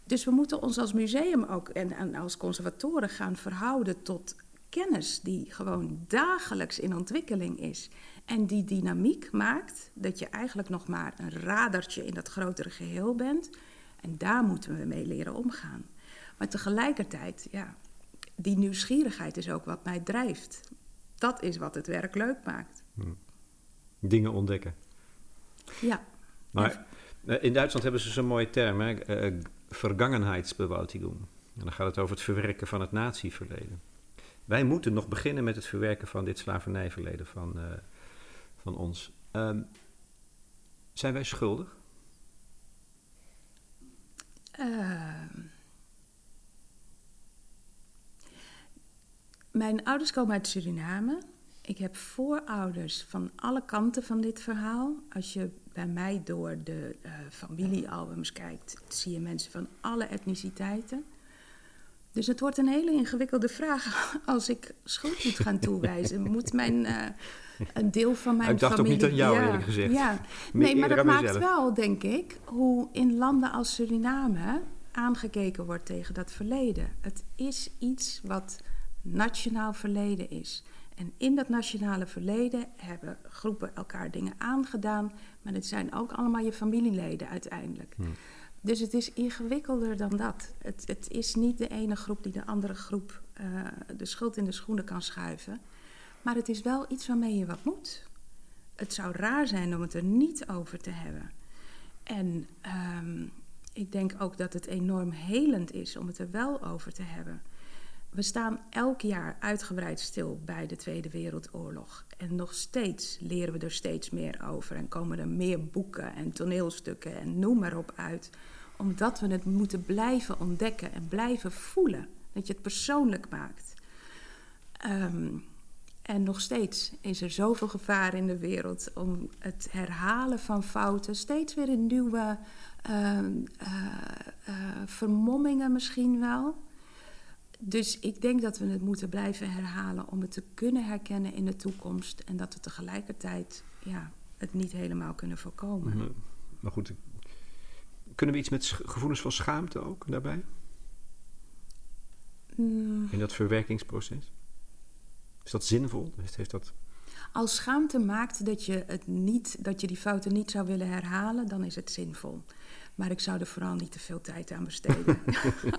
Dus we moeten ons als museum ook en, als conservatoren gaan verhouden tot kennis die gewoon dagelijks in ontwikkeling is. En die dynamiek maakt dat je eigenlijk nog maar een radertje in dat grotere geheel bent. En daar moeten we mee leren omgaan. Maar tegelijkertijd, ja, die nieuwsgierigheid is ook wat mij drijft. Dat is wat het werk leuk maakt. Dingen ontdekken. Ja, Maar eh, in Duitsland hebben ze zo'n mooie term, hè? eh. En dan gaat het over het verwerken van het natieverleden. Wij moeten nog beginnen met het verwerken van dit slavernijverleden van, eh, van ons. Ehm, zijn wij schuldig? Ehm. mijn ouders komen uit Suriname. Ik heb voorouders van alle kanten van dit verhaal. Als je bij mij door de eh, familiealbums kijkt, zie je mensen van alle etniciteiten. Dus het wordt een hele ingewikkelde vraag als ik schuld moet gaan toewijzen. Moet mijn, eh, een deel van mijn Ik dacht ook familie... niet aan jou, ja, eerlijk gezegd. Ja. Nee, maar dat maakt mezelf. wel, denk ik, hoe in landen als Suriname aangekeken wordt tegen dat verleden. Het is iets wat nationaal verleden is. En in dat nationale verleden hebben groepen elkaar dingen aangedaan, maar het zijn ook allemaal je familieleden uiteindelijk. Dus het is ingewikkelder dan dat. Het, het is niet de ene groep die de andere groep eh, de schuld in de schoenen kan schuiven. Maar het is wel iets waarmee je wat moet. Het zou raar zijn om het er niet over te hebben. En ehm, ik denk ook dat het enorm helend is om het er wel over te hebben. We staan elk jaar uitgebreid stil bij de Tweede Wereldoorlog. En nog steeds leren we er steeds meer over. En komen er meer boeken en toneelstukken en noem maar op uit. Omdat we het moeten blijven ontdekken en blijven voelen. Dat je het persoonlijk maakt. Ehm, En nog steeds is er zoveel gevaar in de wereld om het herhalen van fouten steeds weer in nieuwe uh, vermommingen misschien wel. Dus ik denk dat we het moeten blijven herhalen om het te kunnen herkennen in de toekomst. En dat we tegelijkertijd ja, het niet helemaal kunnen voorkomen. Mhm. Maar goed, kunnen we iets met gevoelens van schaamte ook daarbij? Mm. In dat verwerkingsproces? Is dat zinvol? Heeft dat... Als schaamte maakt dat je, het niet, dat je die fouten niet zou willen herhalen, dan is het zinvol. Maar ik zou er vooral niet te veel tijd aan besteden.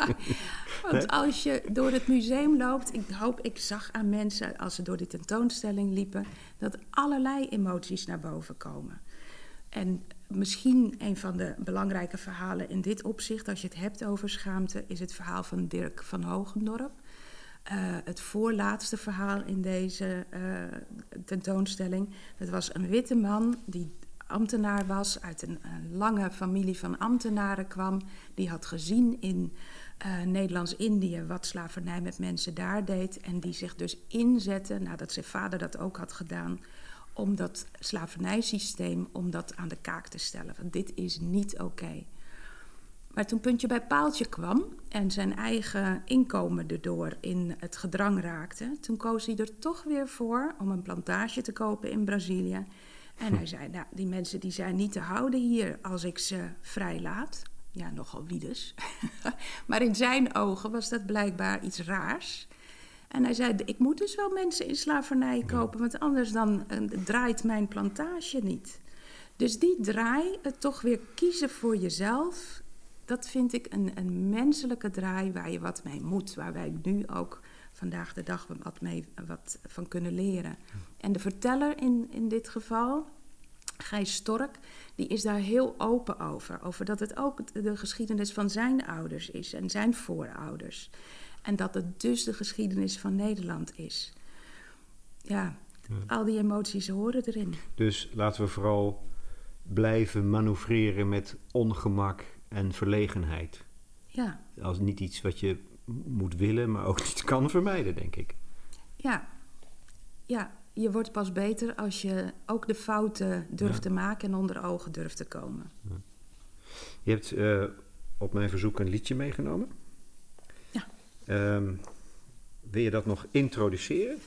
Want als je door het museum loopt, ik hoop, ik zag aan mensen als ze door die tentoonstelling liepen, dat allerlei emoties naar boven komen. En misschien een van de belangrijke verhalen in dit opzicht, als je het hebt over schaamte, is het verhaal van Dirk van Hogendorp. Uh, het voorlaatste verhaal in deze uh, tentoonstelling. Dat was een witte man die ambtenaar was, uit een, een, lange familie van ambtenaren kwam. Die had gezien in uh, Nederlands-Indië wat slavernij met mensen daar deed. En die zich dus inzette, nadat zijn vader dat ook had gedaan, om dat slavernijsysteem om dat aan de kaak te stellen. Want dit is niet oké. Maar toen puntje bij paaltje kwam en zijn eigen inkomen erdoor in het gedrang raakte, toen koos hij er toch weer voor om een plantage te kopen in Brazilië. En hij zei, nou, die mensen die zijn niet te houden hier als ik ze vrijlaat. Ja, nogal wie dus. maar in zijn ogen was dat blijkbaar iets raars. En hij zei, ik moet dus wel mensen in slavernij kopen, want anders dan uh, draait mijn plantage niet. Dus die draai, het toch weer kiezen voor jezelf, dat vind ik een, een menselijke draai waar je wat mee moet. Waar wij nu ook vandaag de dag wat, mee, wat van kunnen leren. En de verteller in, in dit geval, Gijs Stork, die is daar heel open over. Over dat het ook de geschiedenis van zijn ouders is en zijn voorouders. En dat het dus de geschiedenis van Nederland is. Ja, al die emoties horen erin. Dus laten we vooral blijven manoeuvreren met ongemak en verlegenheid. Ja. Als niet iets wat je moet willen, maar ook niet kan vermijden, denk ik. Ja, ja. je wordt pas beter als je ook de fouten durft te maken en onder ogen durft te komen. Ja. Je hebt uh, op mijn verzoek een liedje meegenomen. Ja. Um, wil je dat nog introduceren?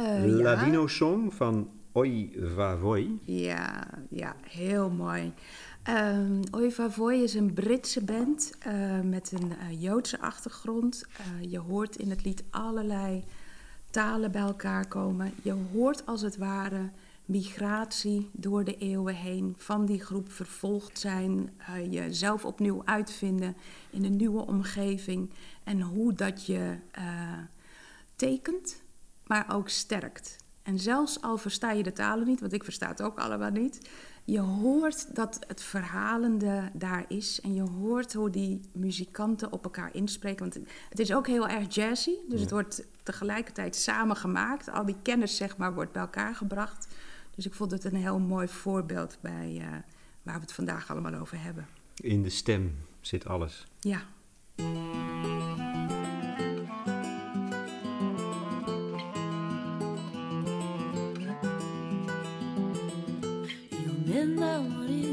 Uh, Ladino ja. Song van Oi Vavoy. Ja, ja, heel mooi. Um, Vavoy is een Britse band uh, met een uh, Joodse achtergrond. Uh, je hoort in het lied allerlei talen bij elkaar komen. Je hoort als het ware migratie door de eeuwen heen, van die groep vervolgd zijn, jezelf opnieuw uitvinden in een nieuwe omgeving en hoe dat je tekent, maar ook sterkt. En zelfs al versta je de talen niet, want ik versta het ook allemaal niet, je hoort dat het verhalende daar is. En je hoort hoe die muzikanten op elkaar inspreken. Want het is ook heel erg jazzy. Dus het wordt tegelijkertijd samengemaakt. Al die kennis, zeg maar, wordt bij elkaar gebracht. Dus ik vond het een heel mooi voorbeeld bij uh, waar we het vandaag allemaal over hebben. In de stem zit alles. Ja. Me enamoré de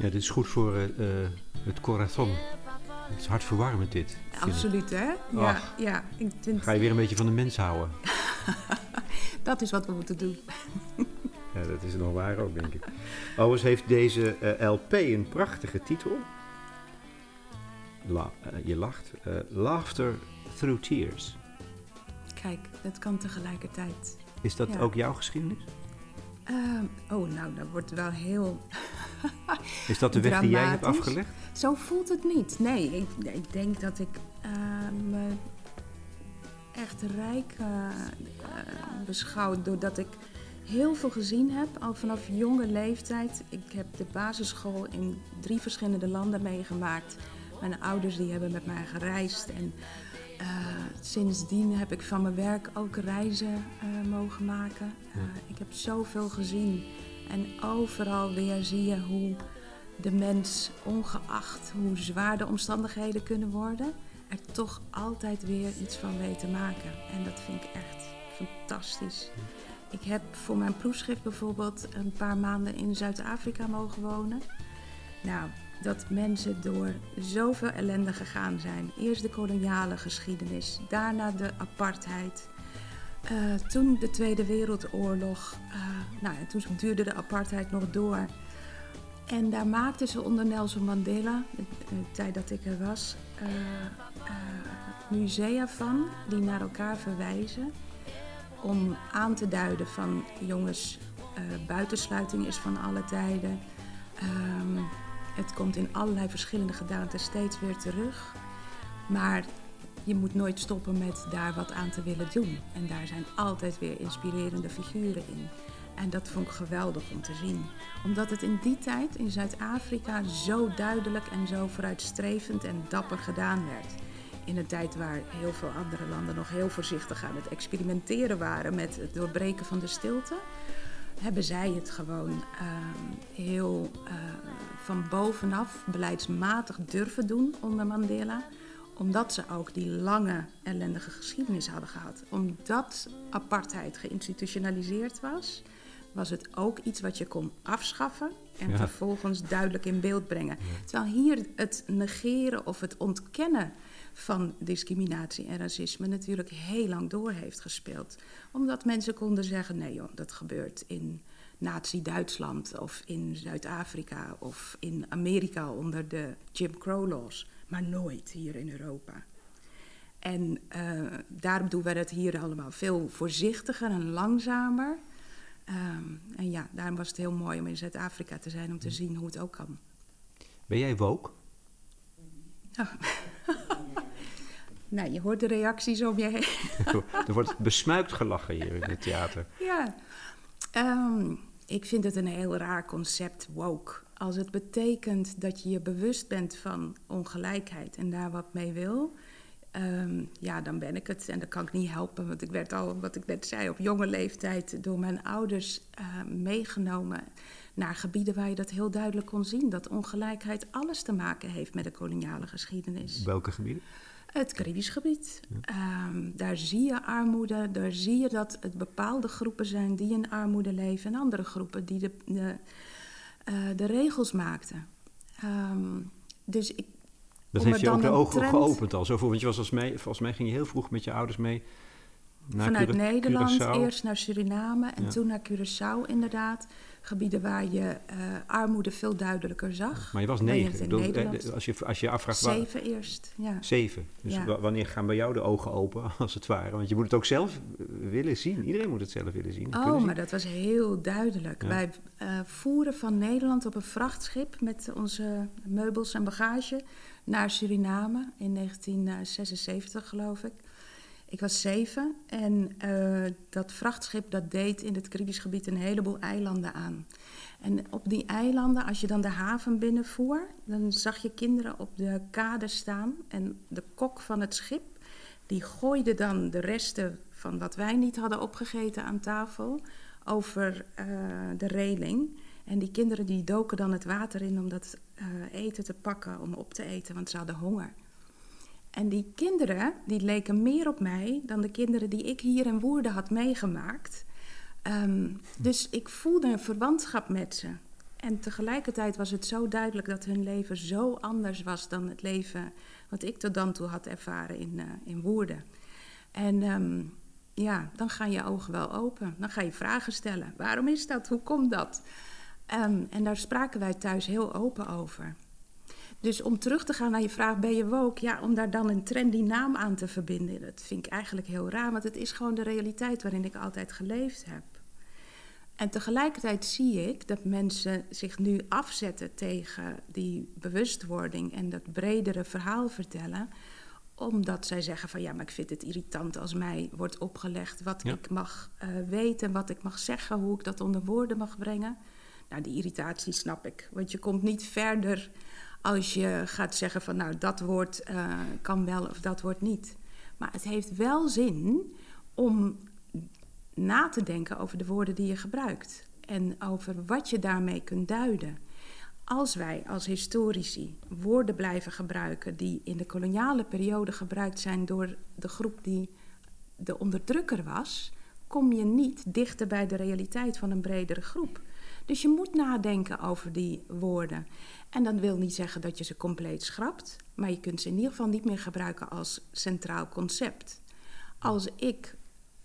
Ja, dit is goed voor eh, eh, het corazon. Het is hartverwarmend dit. Absoluut, hè? Ja, Ach. ja. Ik vind, Ga je weer een beetje van de mens houden. dat is wat we moeten doen. Ja, dat is nog waar ook, denk ik. Overigens heeft deze eh, LP een prachtige titel. La- je lacht. Laughter Through Tears. Kijk, dat kan tegelijkertijd. Is dat Ja. ook jouw geschiedenis? Ehm, oh, nou, dat wordt wel heel... Is dat de weg die jij hebt afgelegd? Zo voelt het niet. Nee, ik, ik denk dat ik eh, me echt rijk eh, beschouw doordat ik heel veel gezien heb, al vanaf jonge leeftijd. Ik heb de basisschool in drie verschillende landen meegemaakt. Mijn ouders die hebben met mij gereisd en sindsdien heb ik van mijn werk ook reizen mogen maken. Ik heb zoveel gezien en overal weer zie je hoe de mens, ongeacht hoe zwaar de omstandigheden kunnen worden, er toch altijd weer iets van weet te maken. En dat vind ik echt fantastisch. Ik heb voor mijn proefschrift bijvoorbeeld een paar maanden in Zuid-Afrika mogen wonen. Nou, dat mensen door zoveel ellende gegaan zijn. Eerst de koloniale geschiedenis, daarna de apartheid. Eh, toen de Tweede Wereldoorlog. eh, nou, en toen duurde de apartheid nog door. En daar maakten ze onder Nelson Mandela, de, tijd dat ik er was, eh, eh, musea van die naar elkaar verwijzen. Om aan te duiden van jongens, eh, buitensluiting is van alle tijden. Ehm, het komt in allerlei verschillende gedaanten steeds weer terug. Maar je moet nooit stoppen met daar wat aan te willen doen. En daar zijn altijd weer inspirerende figuren in. En dat vond ik geweldig om te zien. Omdat het in die tijd in Zuid-Afrika zo duidelijk en zo vooruitstrevend en dapper gedaan werd. In een tijd waar heel veel andere landen nog heel voorzichtig aan het experimenteren waren met het doorbreken van de stilte, hebben zij het gewoon ehm, heel eh, van bovenaf beleidsmatig durven doen onder Mandela omdat ze ook die lange ellendige geschiedenis hadden gehad. Omdat apartheid geïnstitutionaliseerd was, was het ook iets wat je kon afschaffen en Ja. vervolgens duidelijk in beeld brengen. Terwijl hier het negeren of het ontkennen van discriminatie en racisme natuurlijk heel lang door heeft gespeeld. Omdat mensen konden zeggen, nee joh, dat gebeurt in Nazi-Duitsland of in Zuid-Afrika of in Amerika onder de Jim Crow laws, maar nooit hier in Europa. En eh, daarom doen we het hier allemaal veel voorzichtiger en langzamer. Ehm, en ja, daarom was het heel mooi om in Zuid-Afrika te zijn om te zien hoe het ook kan. Ben jij woke? Nou, je hoort de reacties om je heen. er wordt besmuikt gelachen hier in het theater. Ja, Ehm, ik vind het een heel raar concept, woke. Als het betekent dat je je bewust bent van ongelijkheid en daar wat mee wil, ehm, ja, dan ben ik het. En dat kan ik niet helpen, want ik werd al, wat ik net zei, op jonge leeftijd door mijn ouders eh, meegenomen naar gebieden waar je dat heel duidelijk kon zien. Dat ongelijkheid alles te maken heeft met de koloniale geschiedenis. Welke gebieden? Het Caribisch gebied. Ehm, daar zie je armoede, daar zie je dat het bepaalde groepen zijn die in armoede leven en andere groepen die de, de, eh, de regels maakten. Ehm, dus ik, Dat heeft je ook de ogen trend- geopend al. Zo voor, want je was als mij, volgens mij ging je heel vroeg met je ouders mee naar vanuit Cura- Nederland Curaçao. eerst naar Suriname en Ja. toen naar Curaçao inderdaad. Gebieden waar je eh, armoede veel duidelijker zag. Maar je was negen. bedoel, eh, de- als, je, als je je afvraagt... waar- Zeven eerst, ja. Zeven. Dus Ja. wanneer gaan bij jou de ogen open, als het ware? Want je moet het ook zelf eh, willen zien. Iedereen moet het zelf willen zien. Oh, zien. maar dat was heel duidelijk. Ja. Wij eh, voeren van Nederland op een vrachtschip met onze meubels en bagage naar Suriname in 1976, geloof ik. Ik was zeven en eh, dat vrachtschip dat deed in het Caribisch gebied een heleboel eilanden aan. En op die eilanden, als je dan de haven binnenvoer, dan zag je kinderen op de kade staan. En de kok van het schip, die gooide dan de resten van wat wij niet hadden opgegeten aan tafel over eh, de reling. En die kinderen die doken dan het water in om eh, eten te pakken, om op te eten, want ze hadden honger. En die kinderen, die leken meer op mij dan de kinderen die ik hier in Woerden had meegemaakt. Ehm, dus ik voelde een verwantschap met ze. En tegelijkertijd was het zo duidelijk dat hun leven zo anders was dan het leven wat ik tot dan toe had ervaren in, uh, in Woerden. En ehm, ja, dan gaan je ogen wel open. Dan ga je vragen stellen. Waarom is dat? Hoe komt dat? Um, en daar spraken wij thuis heel open over. Dus om terug te gaan naar je vraag, ben je woke? Ja, om daar dan een trendy naam aan te verbinden, dat vind ik eigenlijk heel raar. Want het is gewoon de realiteit waarin ik altijd geleefd heb. En tegelijkertijd zie ik dat mensen zich nu afzetten tegen die bewustwording en dat bredere verhaal vertellen omdat zij zeggen van ja, maar ik vind het irritant als mij wordt opgelegd wat ik mag uh, weten, wat ik mag zeggen, hoe ik dat onder woorden mag brengen. Nou, die irritatie snap ik. Want je komt niet verder als je gaat zeggen van nou, dat woord uh, kan wel of dat woord niet. Maar het heeft wel zin om na te denken over de woorden die je gebruikt. En over wat je daarmee kunt duiden. Als wij als historici woorden blijven gebruiken die in de koloniale periode gebruikt zijn door de groep die de onderdrukker was, kom je niet dichter bij de realiteit van een bredere groep. Dus je moet nadenken over die woorden. En dat wil niet zeggen dat je ze compleet schrapt, maar je kunt ze in ieder geval niet meer gebruiken als centraal concept. Als ik.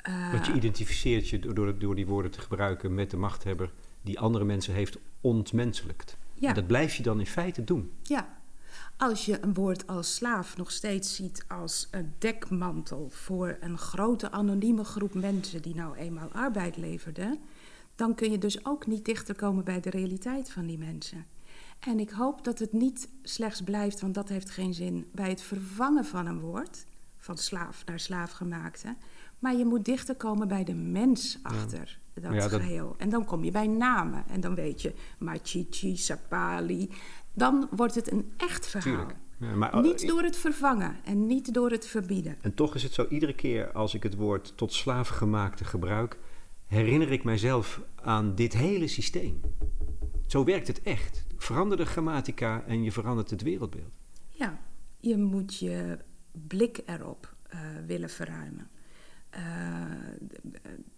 Uh, Want je identificeert je door, door die woorden te gebruiken met de machthebber die andere mensen heeft ontmenselijkt. Ja. En dat blijf je dan in feite doen. Ja. Als je een woord als slaaf nog steeds ziet als een dekmantel voor een grote anonieme groep mensen die nou eenmaal arbeid leverden, dan kun je dus ook niet dichter komen bij de realiteit van die mensen. En ik hoop dat het niet slechts blijft, want dat heeft geen zin, bij het vervangen van een woord, van slaaf naar slaafgemaakte. Maar je moet dichter komen bij de mens achter dat ja, geheel. En dan kom je bij namen. En dan weet je Machichi, Sapali. Dan wordt het een echt verhaal. Ja, maar, niet oh, door het vervangen en niet door het verbieden. En toch is het zo, iedere keer als ik het woord tot slaafgemaakte gebruik, herinner ik mijzelf aan dit hele systeem. Zo werkt het echt. Verander de grammatica en je verandert het wereldbeeld. Ja, je moet je blik erop uh, willen verruimen. Uh,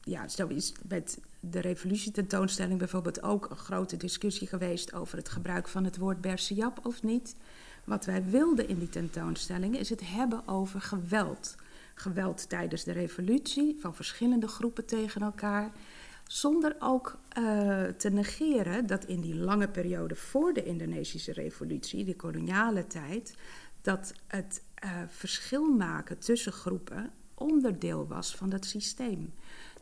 ja, zo is met de revolutietentoonstelling bijvoorbeeld ook een grote discussie geweest over het gebruik van het woord Bersiap of niet. Wat wij wilden in die tentoonstelling is het hebben over geweld. Geweld tijdens de revolutie van verschillende groepen tegen elkaar. Zonder ook uh, te negeren dat in die lange periode voor de Indonesische revolutie, die koloniale tijd, dat het uh, verschil maken tussen groepen onderdeel was van dat systeem.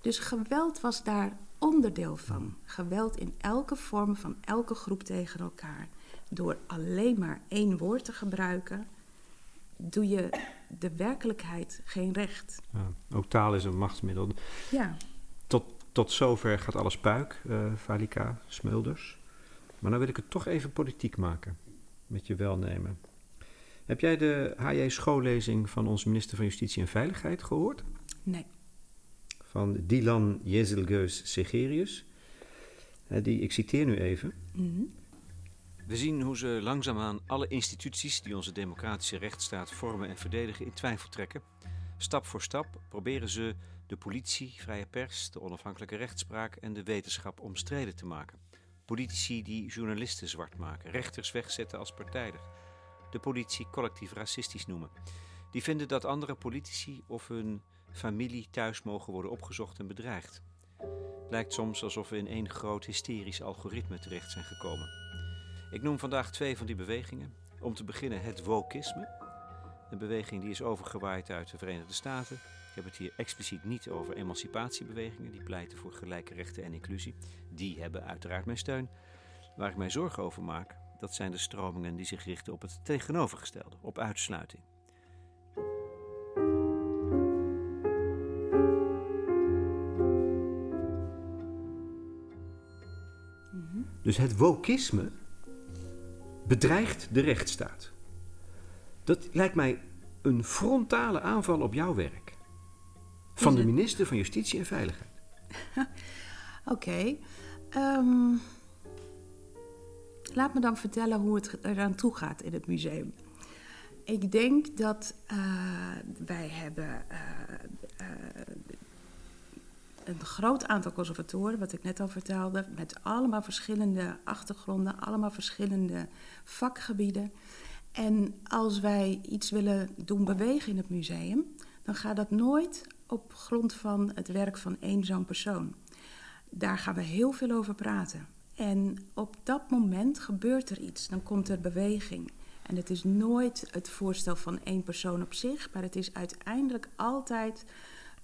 Dus geweld was daar onderdeel van. Geweld in elke vorm van elke groep tegen elkaar. Door alleen maar één woord te gebruiken, doe je de werkelijkheid geen recht. Ja, ook taal is een machtsmiddel. Ja. Tot, tot zover gaat alles puik, uh, Valika Smulders. Maar dan wil ik het toch even politiek maken, met je welnemen. Heb jij de HJ schoollezing van onze minister van Justitie en Veiligheid gehoord? Nee. Van Dylan Jezelgeus Segerius. Die, ik citeer nu even. Mm We zien hoe ze langzaamaan alle instituties die onze democratische rechtsstaat vormen en verdedigen in twijfel trekken. Stap voor stap proberen ze de politie, vrije pers, de onafhankelijke rechtspraak en de wetenschap omstreden te maken. Politici die journalisten zwart maken, rechters wegzetten als partijdig de politie collectief racistisch noemen. Die vinden dat andere politici of hun familie thuis mogen worden opgezocht en bedreigd. Lijkt soms alsof we in één groot hysterisch algoritme terecht zijn gekomen. Ik noem vandaag twee van die bewegingen. Om te beginnen het wokisme. Een beweging die is overgewaaid uit de Verenigde Staten. Ik heb het hier expliciet niet over emancipatiebewegingen die pleiten voor gelijke rechten en inclusie. Die hebben uiteraard mijn steun. Waar ik mij zorgen over maak, dat zijn de stromingen die zich richten op het tegenovergestelde, op uitsluiting. Dus het wokisme bedreigt de rechtsstaat. Dat lijkt mij een frontale aanval op jouw werk. Van de minister van Justitie en Veiligheid. Oké. Okay. Um, ehm, Laat me dan vertellen hoe het eraan toe gaat in het museum. Ik denk dat uh, wij hebben uh, uh, een groot aantal conservatoren, wat ik net al vertelde, met allemaal verschillende achtergronden, allemaal verschillende vakgebieden. En als wij iets willen doen bewegen in het museum, dan gaat dat nooit op grond van het werk van één zo'n persoon. Daar gaan we heel veel over praten. En op dat moment gebeurt er iets, dan komt er beweging. En het is nooit het voorstel van één persoon op zich, maar het is uiteindelijk altijd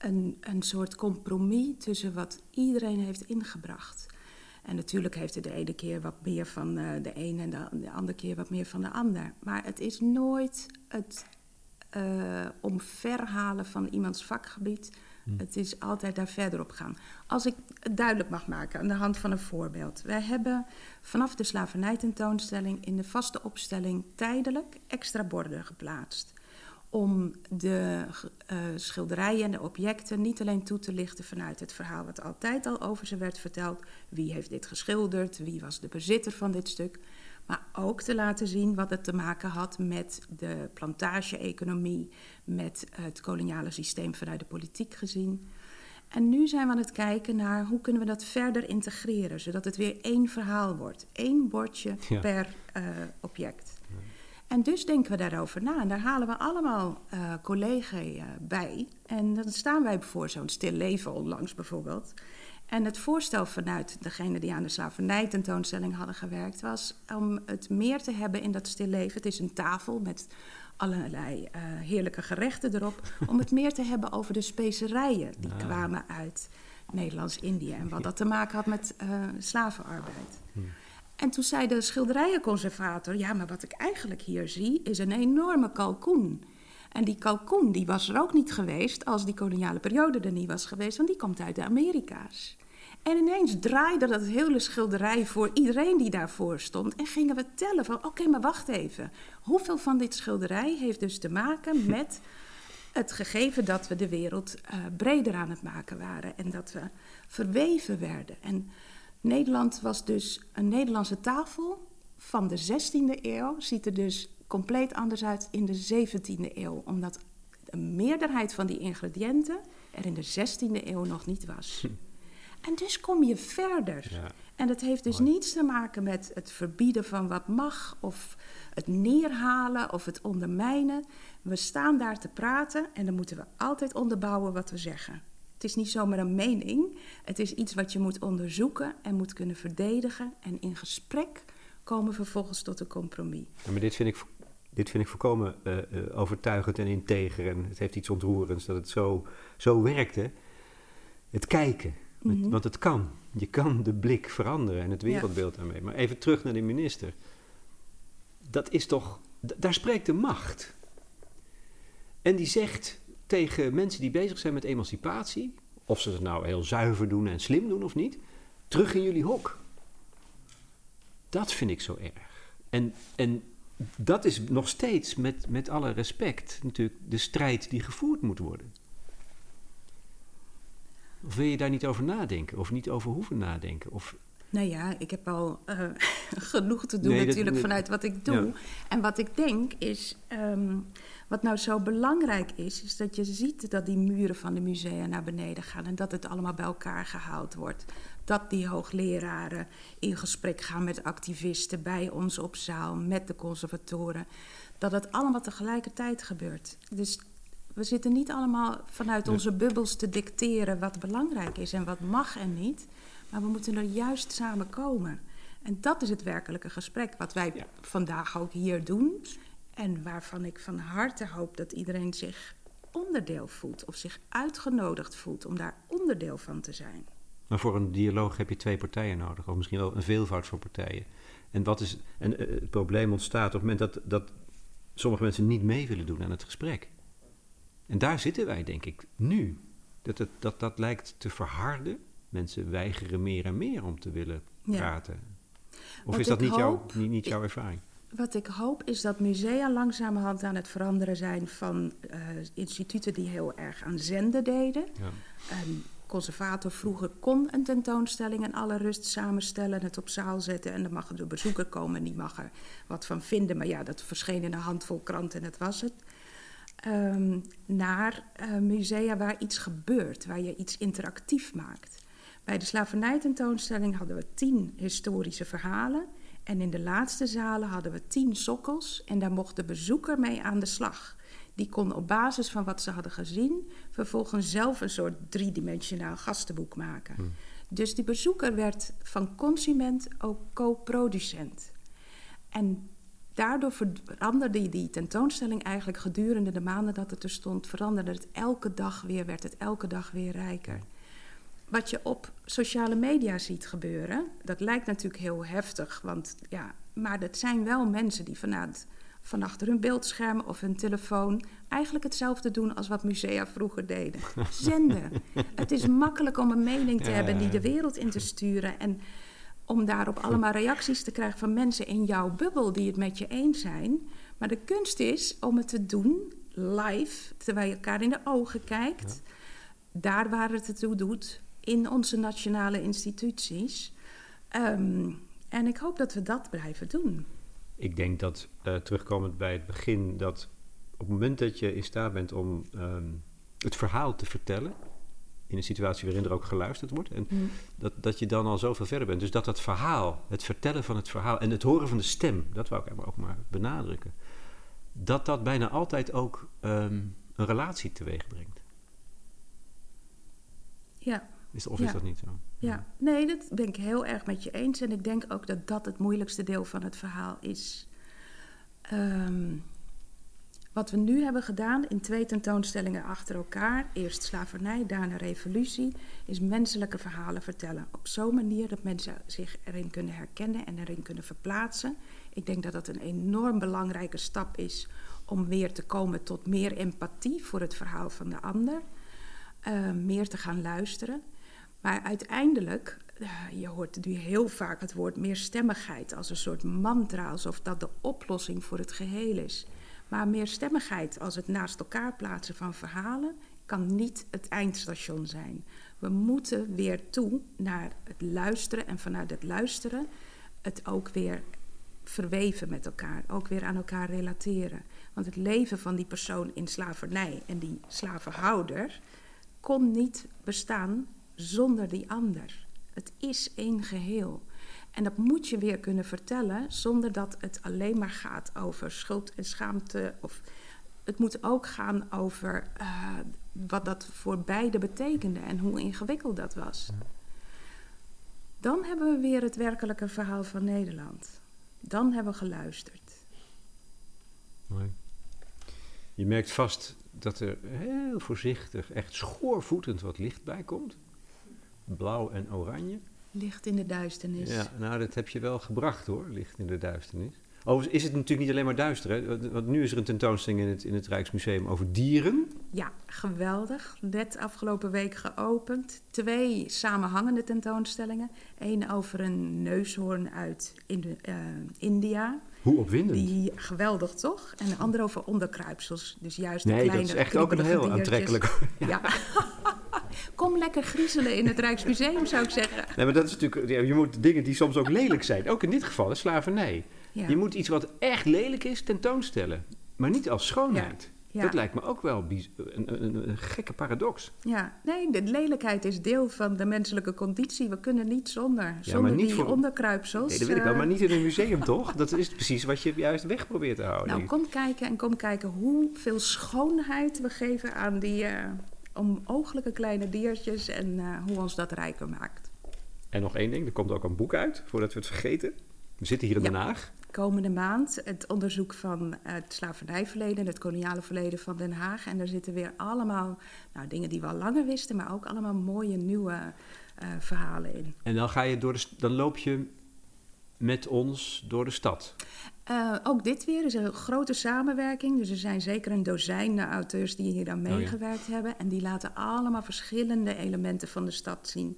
een, een soort compromis tussen wat iedereen heeft ingebracht. En natuurlijk heeft het de ene keer wat meer van uh, de een en de, de, andere keer wat meer van de ander. Maar het is nooit het uh, omverhalen van iemands vakgebied. Hm. Het is altijd daar verder op gaan. Als ik het duidelijk mag maken aan de hand van een voorbeeld. Wij hebben vanaf de slavernijtentoonstelling in de vaste opstelling tijdelijk extra borden geplaatst om de uh, schilderijen en de objecten niet alleen toe te lichten vanuit het verhaal wat altijd al over ze werd verteld. Wie heeft dit geschilderd? Wie was de bezitter van dit stuk? Maar ook te laten zien wat het te maken had met de plantage-economie, met het koloniale systeem vanuit de politiek gezien. En nu zijn we aan het kijken naar hoe kunnen we dat verder integreren, zodat het weer één verhaal wordt. één bordje ja. per uh, object. En dus denken we daarover na. En daar halen we allemaal uh, collega's uh, bij. En dan staan wij voor zo'n stil leven onlangs bijvoorbeeld. En het voorstel vanuit degene die aan de slavernij-tentoonstelling hadden gewerkt... was om het meer te hebben in dat stil leven. Het is een tafel met allerlei uh, heerlijke gerechten erop... om het meer te hebben over de specerijen die ja. kwamen uit Nederlands-Indië... en wat dat te maken had met slavenarbeid. Hm. En toen zei de schilderijenconservator: Ja, maar wat ik eigenlijk hier zie is een enorme kalkoen. En die kalkoen die was er ook niet geweest als die koloniale periode er niet was geweest, want die komt uit de Amerika's. En ineens draaide dat hele schilderij voor iedereen die daarvoor stond. En gingen we tellen van, oké, okay, maar wacht even. Hoeveel van dit schilderij heeft dus te maken met het gegeven dat we de wereld uh, breder aan het maken waren. En dat we verweven werden. En Nederland was dus een Nederlandse tafel van de 16e eeuw. Ziet er dus compleet anders uit in de 17e eeuw. Omdat een meerderheid van die ingrediënten er in de 16e eeuw nog niet was. Hm. En dus kom je verder. Ja. En dat heeft dus Mooi. niets te maken met het verbieden van wat mag, of het neerhalen of het ondermijnen. We staan daar te praten en dan moeten we altijd onderbouwen wat we zeggen. Het is niet zomaar een mening. Het is iets wat je moet onderzoeken en moet kunnen verdedigen. En in gesprek komen vervolgens tot een compromis. Ja, maar dit vind ik, dit vind ik volkomen uh, uh, overtuigend en integer. En het heeft iets ontroerends dat het zo, zo werkte. Het kijken. Mm -hmm. Want het kan. Je kan de blik veranderen en het wereldbeeld ja. daarmee. Maar even terug naar de minister. Dat is toch. Daar spreekt de macht. En die zegt tegen mensen die bezig zijn met emancipatie, of ze het nou heel zuiver doen en slim doen of niet, terug in jullie hok. Dat vind ik zo erg. En, en dat is nog steeds, met, met alle respect, natuurlijk de strijd die gevoerd moet worden. Of wil je daar niet over nadenken, of niet over hoeven nadenken? Of nou ja, ik heb al uh, genoeg te doen nee, natuurlijk dat, vanuit wat ik doe. Ja. En wat ik denk is, um, wat nou zo belangrijk is, is dat je ziet dat die muren van de musea naar beneden gaan en dat het allemaal bij elkaar gehaald wordt. Dat die hoogleraren in gesprek gaan met activisten bij ons op zaal, met de conservatoren. Dat het allemaal tegelijkertijd gebeurt. Dus we zitten niet allemaal vanuit onze bubbels te dicteren wat belangrijk is en wat mag en niet. Maar we moeten er juist samen komen. En dat is het werkelijke gesprek wat wij ja. vandaag ook hier doen. En waarvan ik van harte hoop dat iedereen zich onderdeel voelt of zich uitgenodigd voelt om daar onderdeel van te zijn. Maar voor een dialoog heb je twee partijen nodig, of misschien wel een veelvoud van partijen. En, wat is, en uh, het probleem ontstaat op het moment dat, dat sommige mensen niet mee willen doen aan het gesprek. En daar zitten wij, denk ik, nu. Dat, het, dat dat lijkt te verharden. Mensen weigeren meer en meer om te willen praten. Ja. Of Wat is dat niet, hoop, jouw, niet, niet jouw ervaring? Wat ik hoop is dat musea langzamerhand aan het veranderen zijn van uh, instituten die heel erg aan zenden deden. Ja. Een conservator vroeger kon een tentoonstelling in alle rust samenstellen, het op zaal zetten en dan mag er de bezoeker komen en die mag er wat van vinden. Maar ja, dat verscheen in een handvol kranten en dat was het. ehm, naar eh, musea waar iets gebeurt, waar je iets interactief maakt. Bij de slavernijtentoonstelling hadden we tien historische verhalen. En in de laatste zalen hadden we tien sokkels. En daar mocht de bezoeker mee aan de slag. Die kon op basis van wat ze hadden gezien vervolgens zelf een soort driedimensionaal gastenboek maken. Dus die bezoeker werd van consument ook co-producent. En daardoor veranderde die tentoonstelling eigenlijk gedurende de maanden dat het er stond, veranderde het elke dag weer, werd het elke dag weer rijker. Wat je op sociale media ziet gebeuren, dat lijkt natuurlijk heel heftig, want ja, maar dat zijn wel mensen die vanuit van achter hun beeldscherm of hun telefoon eigenlijk hetzelfde doen als wat musea vroeger deden. Zenden. het is makkelijk om een mening te Ja, hebben die de wereld in te sturen en om daarop allemaal reacties te krijgen van mensen in jouw bubbel die het met je eens zijn. Maar de kunst is om het te doen live, terwijl je elkaar in de ogen kijkt. Daar waar het ertoe doet, in onze nationale instituties. Ehm, en ik hoop dat we dat blijven doen. Ik denk dat, eh, terugkomend bij het begin, dat op het moment dat je in staat bent om ehm, het verhaal te vertellen, in een situatie waarin er ook geluisterd wordt, en dat, dat je dan al zoveel verder bent. Dus dat dat verhaal, het vertellen van het verhaal en het horen van de stem, dat wou ik ook maar benadrukken, dat dat bijna altijd ook ehm, een relatie teweeg brengt. Ja, Is, of Ja. is dat niet zo? ja. Nee, dat ben ik heel erg met je eens. En ik denk ook dat dat het moeilijkste deel van het verhaal is. Ehm, wat we nu hebben gedaan in twee tentoonstellingen achter elkaar, eerst slavernij, daarna revolutie, is menselijke verhalen vertellen. Op zo'n manier dat mensen zich erin kunnen herkennen en erin kunnen verplaatsen. Ik denk dat dat een enorm belangrijke stap is om weer te komen tot meer empathie voor het verhaal van de ander. eh, meer te gaan luisteren. Maar uiteindelijk, eh, je hoort nu heel vaak het woord meerstemmigheid als een soort mantra, alsof dat de oplossing voor het geheel is. Maar meerstemmigheid als het naast elkaar plaatsen van verhalen kan niet het eindstation zijn. We moeten weer toe naar het luisteren en vanuit het luisteren het ook weer verweven met elkaar, ook weer aan elkaar relateren. Want het leven van die persoon in slavernij en die slavenhouder kon niet bestaan zonder die ander. Het is één geheel. En dat moet je weer kunnen vertellen zonder dat het alleen maar gaat over schuld en schaamte. Of het moet ook gaan over eh, wat dat voor beide betekende en hoe ingewikkeld dat was. Dan hebben we weer het werkelijke verhaal van Nederland. Dan hebben we geluisterd. Mooi. Je merkt vast dat er heel voorzichtig, echt schoorvoetend wat licht bij komt. Blauw en oranje. Licht in de duisternis. Ja, nou, dat heb je wel gebracht hoor, licht in de duisternis. Overigens is het natuurlijk niet alleen maar duister, hè? Want- nu is er een tentoonstelling in het, in het Rijksmuseum over dieren. Ja, geweldig. Net afgelopen week geopend. Twee samenhangende tentoonstellingen. Eén over een neushoorn uit Indi- eh, India. Hoe opwindend. Die geweldig toch? En de andere over onderkruipsels. Dus juist de nee, dat kleine is echt ook een heel diertjes. aantrekkelijk. Ja. Kom lekker griezelen in het Rijksmuseum, zou ik zeggen. Nee, maar dat is natuurlijk, je moet dingen die soms ook lelijk zijn. Ook in dit geval, hè, slavernij. Ja. Je moet iets wat echt lelijk is tentoonstellen. Maar niet als schoonheid. Ja. Dat lijkt me ook wel een, een, een, gekke paradox. Ja, nee, de lelijkheid is deel van de menselijke conditie. We kunnen niet zonder. zonder maar niet die voor- onderkruipsels. Nee, dat weet ik wel, eh, maar niet in een museum toch? Dat is precies wat je juist weg probeert te houden. Nou, kom kijken en kom kijken hoeveel schoonheid we geven aan die eh onooglijke kleine diertjes en eh, hoe ons dat rijker maakt. En nog één ding, er komt ook een boek uit, voordat we het vergeten. We zitten hier in Ja. Den Haag. Komende maand het onderzoek van het slavernijverleden, het koloniale verleden van Den Haag. En daar zitten weer allemaal nou, dingen die we al langer wisten, maar ook allemaal mooie nieuwe eh, verhalen in. En dan, ga je door de, dan loop je met ons door de stad. Eh, ook dit weer is een grote samenwerking. Dus er zijn zeker een dozijn auteurs die hier aan Oh ja. meegewerkt hebben. En die laten allemaal verschillende elementen van de stad zien.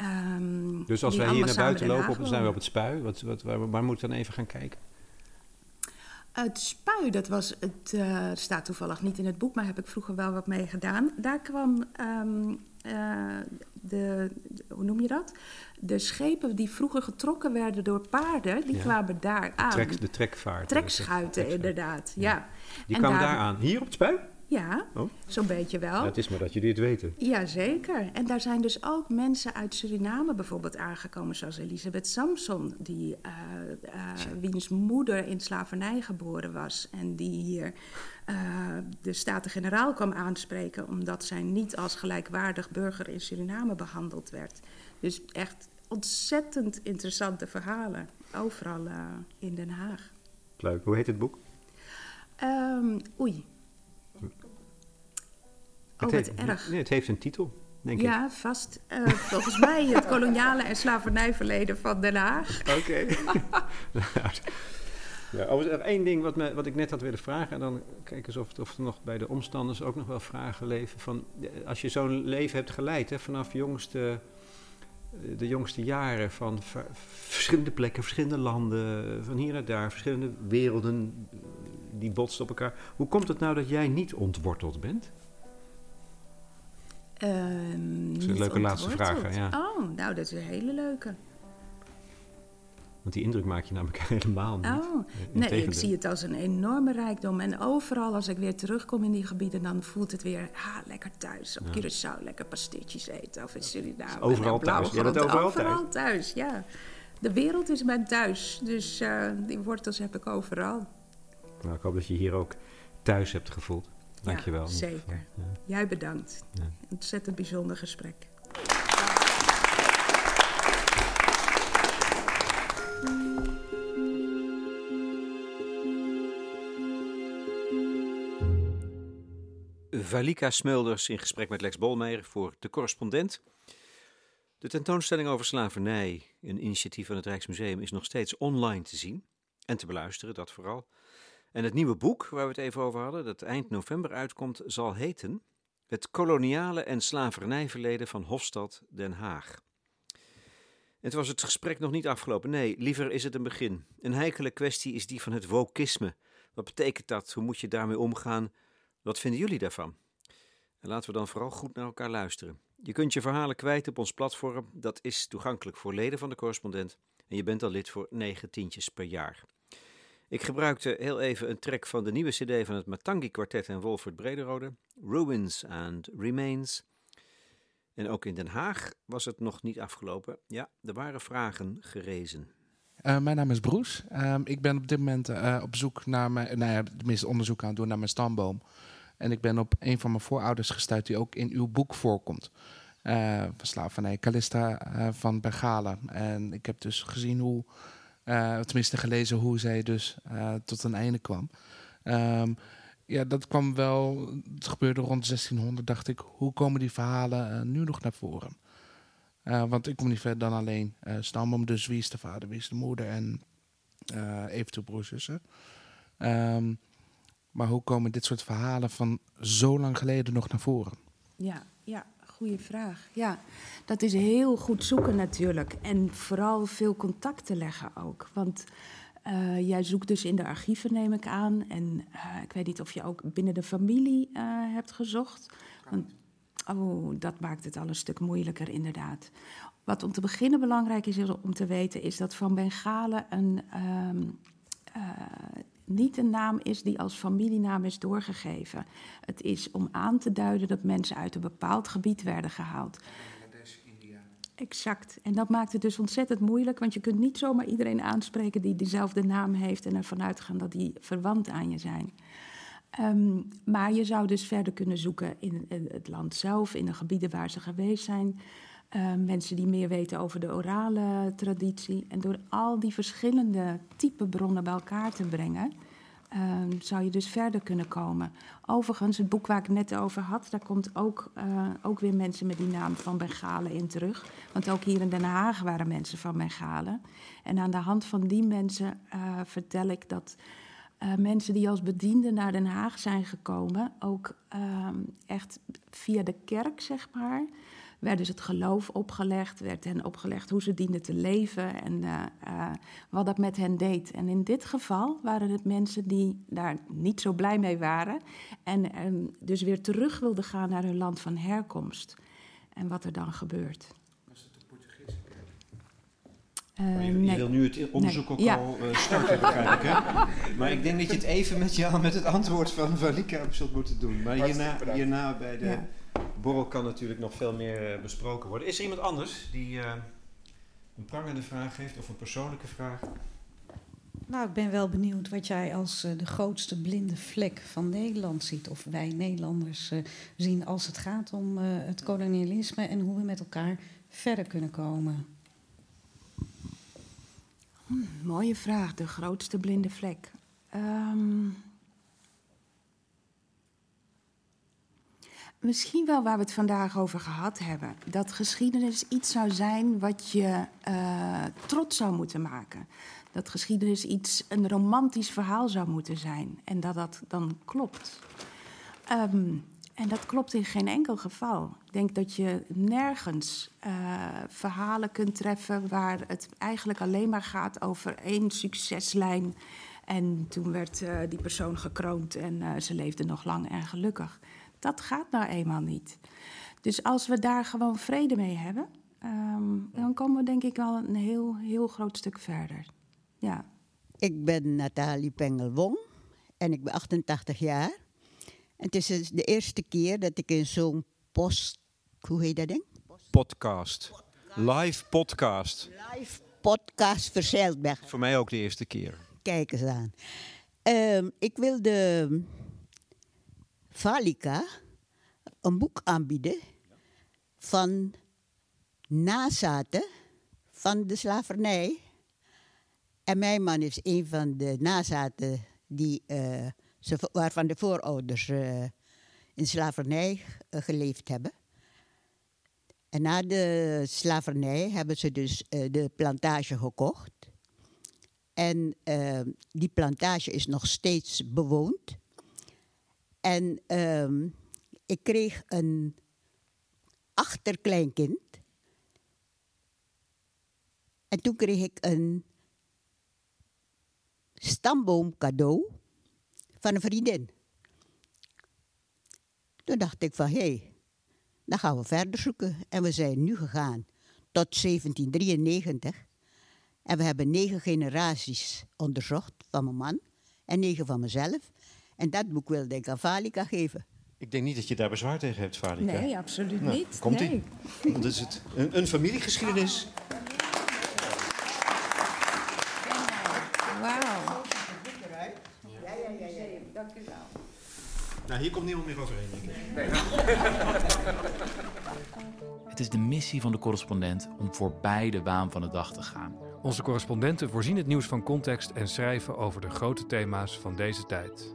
Ehm, Dus als wij hier naar buiten lopen, dan zijn we op het spui. Wat, wat, waar, waar moet ik dan even gaan kijken? Het spui, dat was het, eh, staat toevallig niet in het boek, maar heb ik vroeger wel wat mee gedaan. Daar kwam ehm, eh, de, de- hoe noem je dat? De schepen die vroeger getrokken werden door paarden, die Ja. kwamen daar aan. Trek, de trekvaart. Trekschuiten, Trekschuit. inderdaad. Ja. Die En kwamen daar- daar aan. Hier op het spui? Ja, Oh. zo'n beetje wel. het is maar dat jullie het weten. Jazeker. En daar zijn dus ook mensen uit Suriname bijvoorbeeld aangekomen, zoals Elisabeth Samson, die, eh, eh, wiens moeder in slavernij geboren was. En die hier eh, de Staten-Generaal kwam aanspreken, omdat zij niet als gelijkwaardig burger in Suriname behandeld werd. Dus echt ontzettend interessante verhalen, overal in Den Haag. Leuk. Hoe heet het boek? Ehm, oei. Oh, het wat erg. Nee, het heeft een titel, denk ik. Ja, vast. Eh, volgens mij het koloniale en slavernijverleden van Den Haag. Oké. ja, overigens, er één ding wat, me, wat ik net had willen vragen. En dan kijk eens of, het- of er nog bij de omstanders ook nog wel vragen leven. Van, als je zo'n leven hebt geleid, hè, vanaf jongste, eh, de jongste jaren. Van ver- verschillende plekken, verschillende landen. Van hier naar daar, verschillende werelden. eh, Die botsten op elkaar. Hoe komt het nou dat jij niet ontworteld bent? Ehm, is een leuke laatste vraag, hè, ja. Oh, nou, dat is een hele leuke. Want die indruk maak je namelijk helemaal niet. Oh, nee, ik zie het als een enorme rijkdom. En overal als ik weer terugkom in die gebieden, dan voelt het weer ah, lekker thuis. Op Curaçao lekker pasteetjes eten of in Suriname. Overal en op thuis. Bent Blauwgrond. overal overal thuis. ja. De wereld is mijn thuis, dus eh, die wortels heb ik overal. Nou, ik hoop dat je hier ook thuis hebt gevoeld. Dank je wel. Ja, zeker. Jij bedankt. Ja. Ontzettend bijzonder gesprek. Valika Smulders in gesprek met Lex Bolmeijer voor De Correspondent. De tentoonstelling over slavernij, een initiatief van het Rijksmuseum, is nog steeds online te zien en te beluisteren, dat vooral. En het nieuwe boek waar we het even over hadden, dat eind november uitkomt, zal heten Het koloniale en slavernijverleden van Hofstad Den Haag. Het was het gesprek nog niet afgelopen. Nee, liever is het een begin. Een heikele kwestie is die van het wokisme. Wat betekent dat? Hoe moet je daarmee omgaan? Wat vinden jullie daarvan? En laten we dan vooral goed naar elkaar luisteren. Je kunt je verhalen kwijt op ons platform. Dat is toegankelijk voor leden van de correspondent. En je bent al lid voor negen tientjes per jaar. Ik gebruikte heel even een track van de nieuwe cd van het Matangi Quartet en Wolfert Brederode. Ruins and Remains. En ook in Den Haag was het nog niet afgelopen. Ja, er waren vragen gerezen. Eh, mijn naam is Broes. Ehm, ik ben op dit moment eh, op zoek naar mijn, nou ja, tenminste onderzoek aan het doen naar mijn stamboom. En ik ben op een van mijn voorouders gestuurd die ook in uw boek voorkomt. Eh van slavernij, Callista eh, van Bengalen. En ik heb dus gezien hoe, eh, tenminste gelezen hoe zij dus eh, tot een einde kwam. Ehm, ja, dat kwam wel, het gebeurde rond 1600, dacht ik. Hoe komen die verhalen eh, nu nog naar voren? Want ik kom niet verder dan alleen eh stamboom. Dus wie is de vader, wie is de moeder en eventueel broers, zussen. Ehm, maar hoe komen dit soort verhalen van zo lang geleden nog naar voren? Ja, ja, goede vraag. Ja, dat is heel goed zoeken natuurlijk. En vooral veel contact te leggen ook. Want eh, jij zoekt dus in de archieven, neem ik aan. En eh, ik weet niet of je ook binnen de familie eh, hebt gezocht. Want, oh, dat maakt het al een stuk moeilijker, inderdaad. Wat om te beginnen belangrijk is om te weten, is dat Van Bengalen een. ehm, eh, niet een naam is die als familienaam is doorgegeven. Het is om aan te duiden dat mensen uit een bepaald gebied werden gehaald. Exact. En dat maakt het dus ontzettend moeilijk, want je kunt niet zomaar iedereen aanspreken die dezelfde naam heeft en ervan uitgaan dat die verwant aan je zijn. Ehm, maar je zou dus verder kunnen zoeken in in het land zelf, in de gebieden waar ze geweest zijn. Eh, mensen die meer weten over de orale traditie. En door al die verschillende type bronnen bij elkaar te brengen, ehm, zou je dus verder kunnen komen. Overigens, het boek waar ik net over had, daar komt ook, eh, ook weer mensen met die naam van Bengalen in terug. Want ook hier in Den Haag waren mensen van Bengalen. En aan de hand van die mensen eh, vertel ik dat mensen die als bedienden naar Den Haag zijn gekomen, ook ehm, echt via de kerk, zeg maar, werd dus het geloof opgelegd, werd hen opgelegd hoe ze dienden te leven en eh, eh, wat dat met hen deed. En in dit geval waren het mensen die daar niet zo blij mee waren en ehm, dus weer terug wilden gaan naar hun land van herkomst. En wat er dan gebeurt. Eh, Maar je, je nee. wil nu het onderzoek Nee. ook Ja. al eh, starten, begrijp ik, hè? Maar ik denk dat je het even met, jou, met het antwoord van Valika op zult moeten doen. Maar hierna, hierna bij de Ja. Borrel kan natuurlijk nog veel meer eh, besproken worden. Is er iemand anders die eh, een prangende vraag heeft of een persoonlijke vraag? Nou, ik ben wel benieuwd wat jij als eh, de grootste blinde vlek van Nederland ziet. Of wij Nederlanders zien als het gaat om eh, het kolonialisme en hoe we met elkaar verder kunnen komen. Mooie vraag, de grootste blinde vlek. Ehm, misschien wel waar we het vandaag over gehad hebben. Dat geschiedenis iets zou zijn wat je eh, trots zou moeten maken. Dat geschiedenis iets, een romantisch verhaal zou moeten zijn. En dat dat dan klopt. Ehm, en dat klopt in geen enkel geval. Ik denk dat je nergens eh, verhalen kunt treffen waar het eigenlijk alleen maar gaat over één succeslijn. En toen werd eh, die persoon gekroond en ze leefde nog lang en gelukkig. Dat gaat nou eenmaal niet. Dus als we daar gewoon vrede mee hebben, ehm, dan komen we denk ik wel een heel, heel groot stuk verder. Ja. Ik ben Nathalie Pengelwong en ik ben 88 jaar. En het is dus de eerste keer dat ik in zo'n post... Hoe heet dat ding? Podcast. Live podcast. Live podcast verzeild ben. Voor mij ook de eerste keer. Kijk eens aan. Ehm, ik wilde Valika een boek aanbieden van nazaten van de slavernij. En mijn man is een van de nazaten die, eh, waarvan de voorouders eh, in slavernij eh, geleefd hebben. En na de slavernij hebben ze dus de plantage gekocht. En die plantage is nog steeds bewoond. En ehm, ik kreeg een achterkleinkind. En toen kreeg ik een stamboom cadeau van een vriendin. Toen dacht ik van, hé, hey, dan gaan we verder zoeken. En we zijn nu gegaan tot 1793. En we hebben negen generaties onderzocht van mijn man en negen van mezelf. En dat boek wilde ik aan Valika geven. Ik denk niet dat je daar bezwaar tegen hebt, Valika. Nee, absoluut Nou, niet. komt-ie. nee. Want is het een, een familiegeschiedenis. Wauw. Nou, hier komt niemand meer overheen, denk ik. Het is de missie van de correspondent om voorbij de waan van de dag te gaan. Onze correspondenten voorzien het nieuws van context en schrijven over de grote thema's van deze tijd.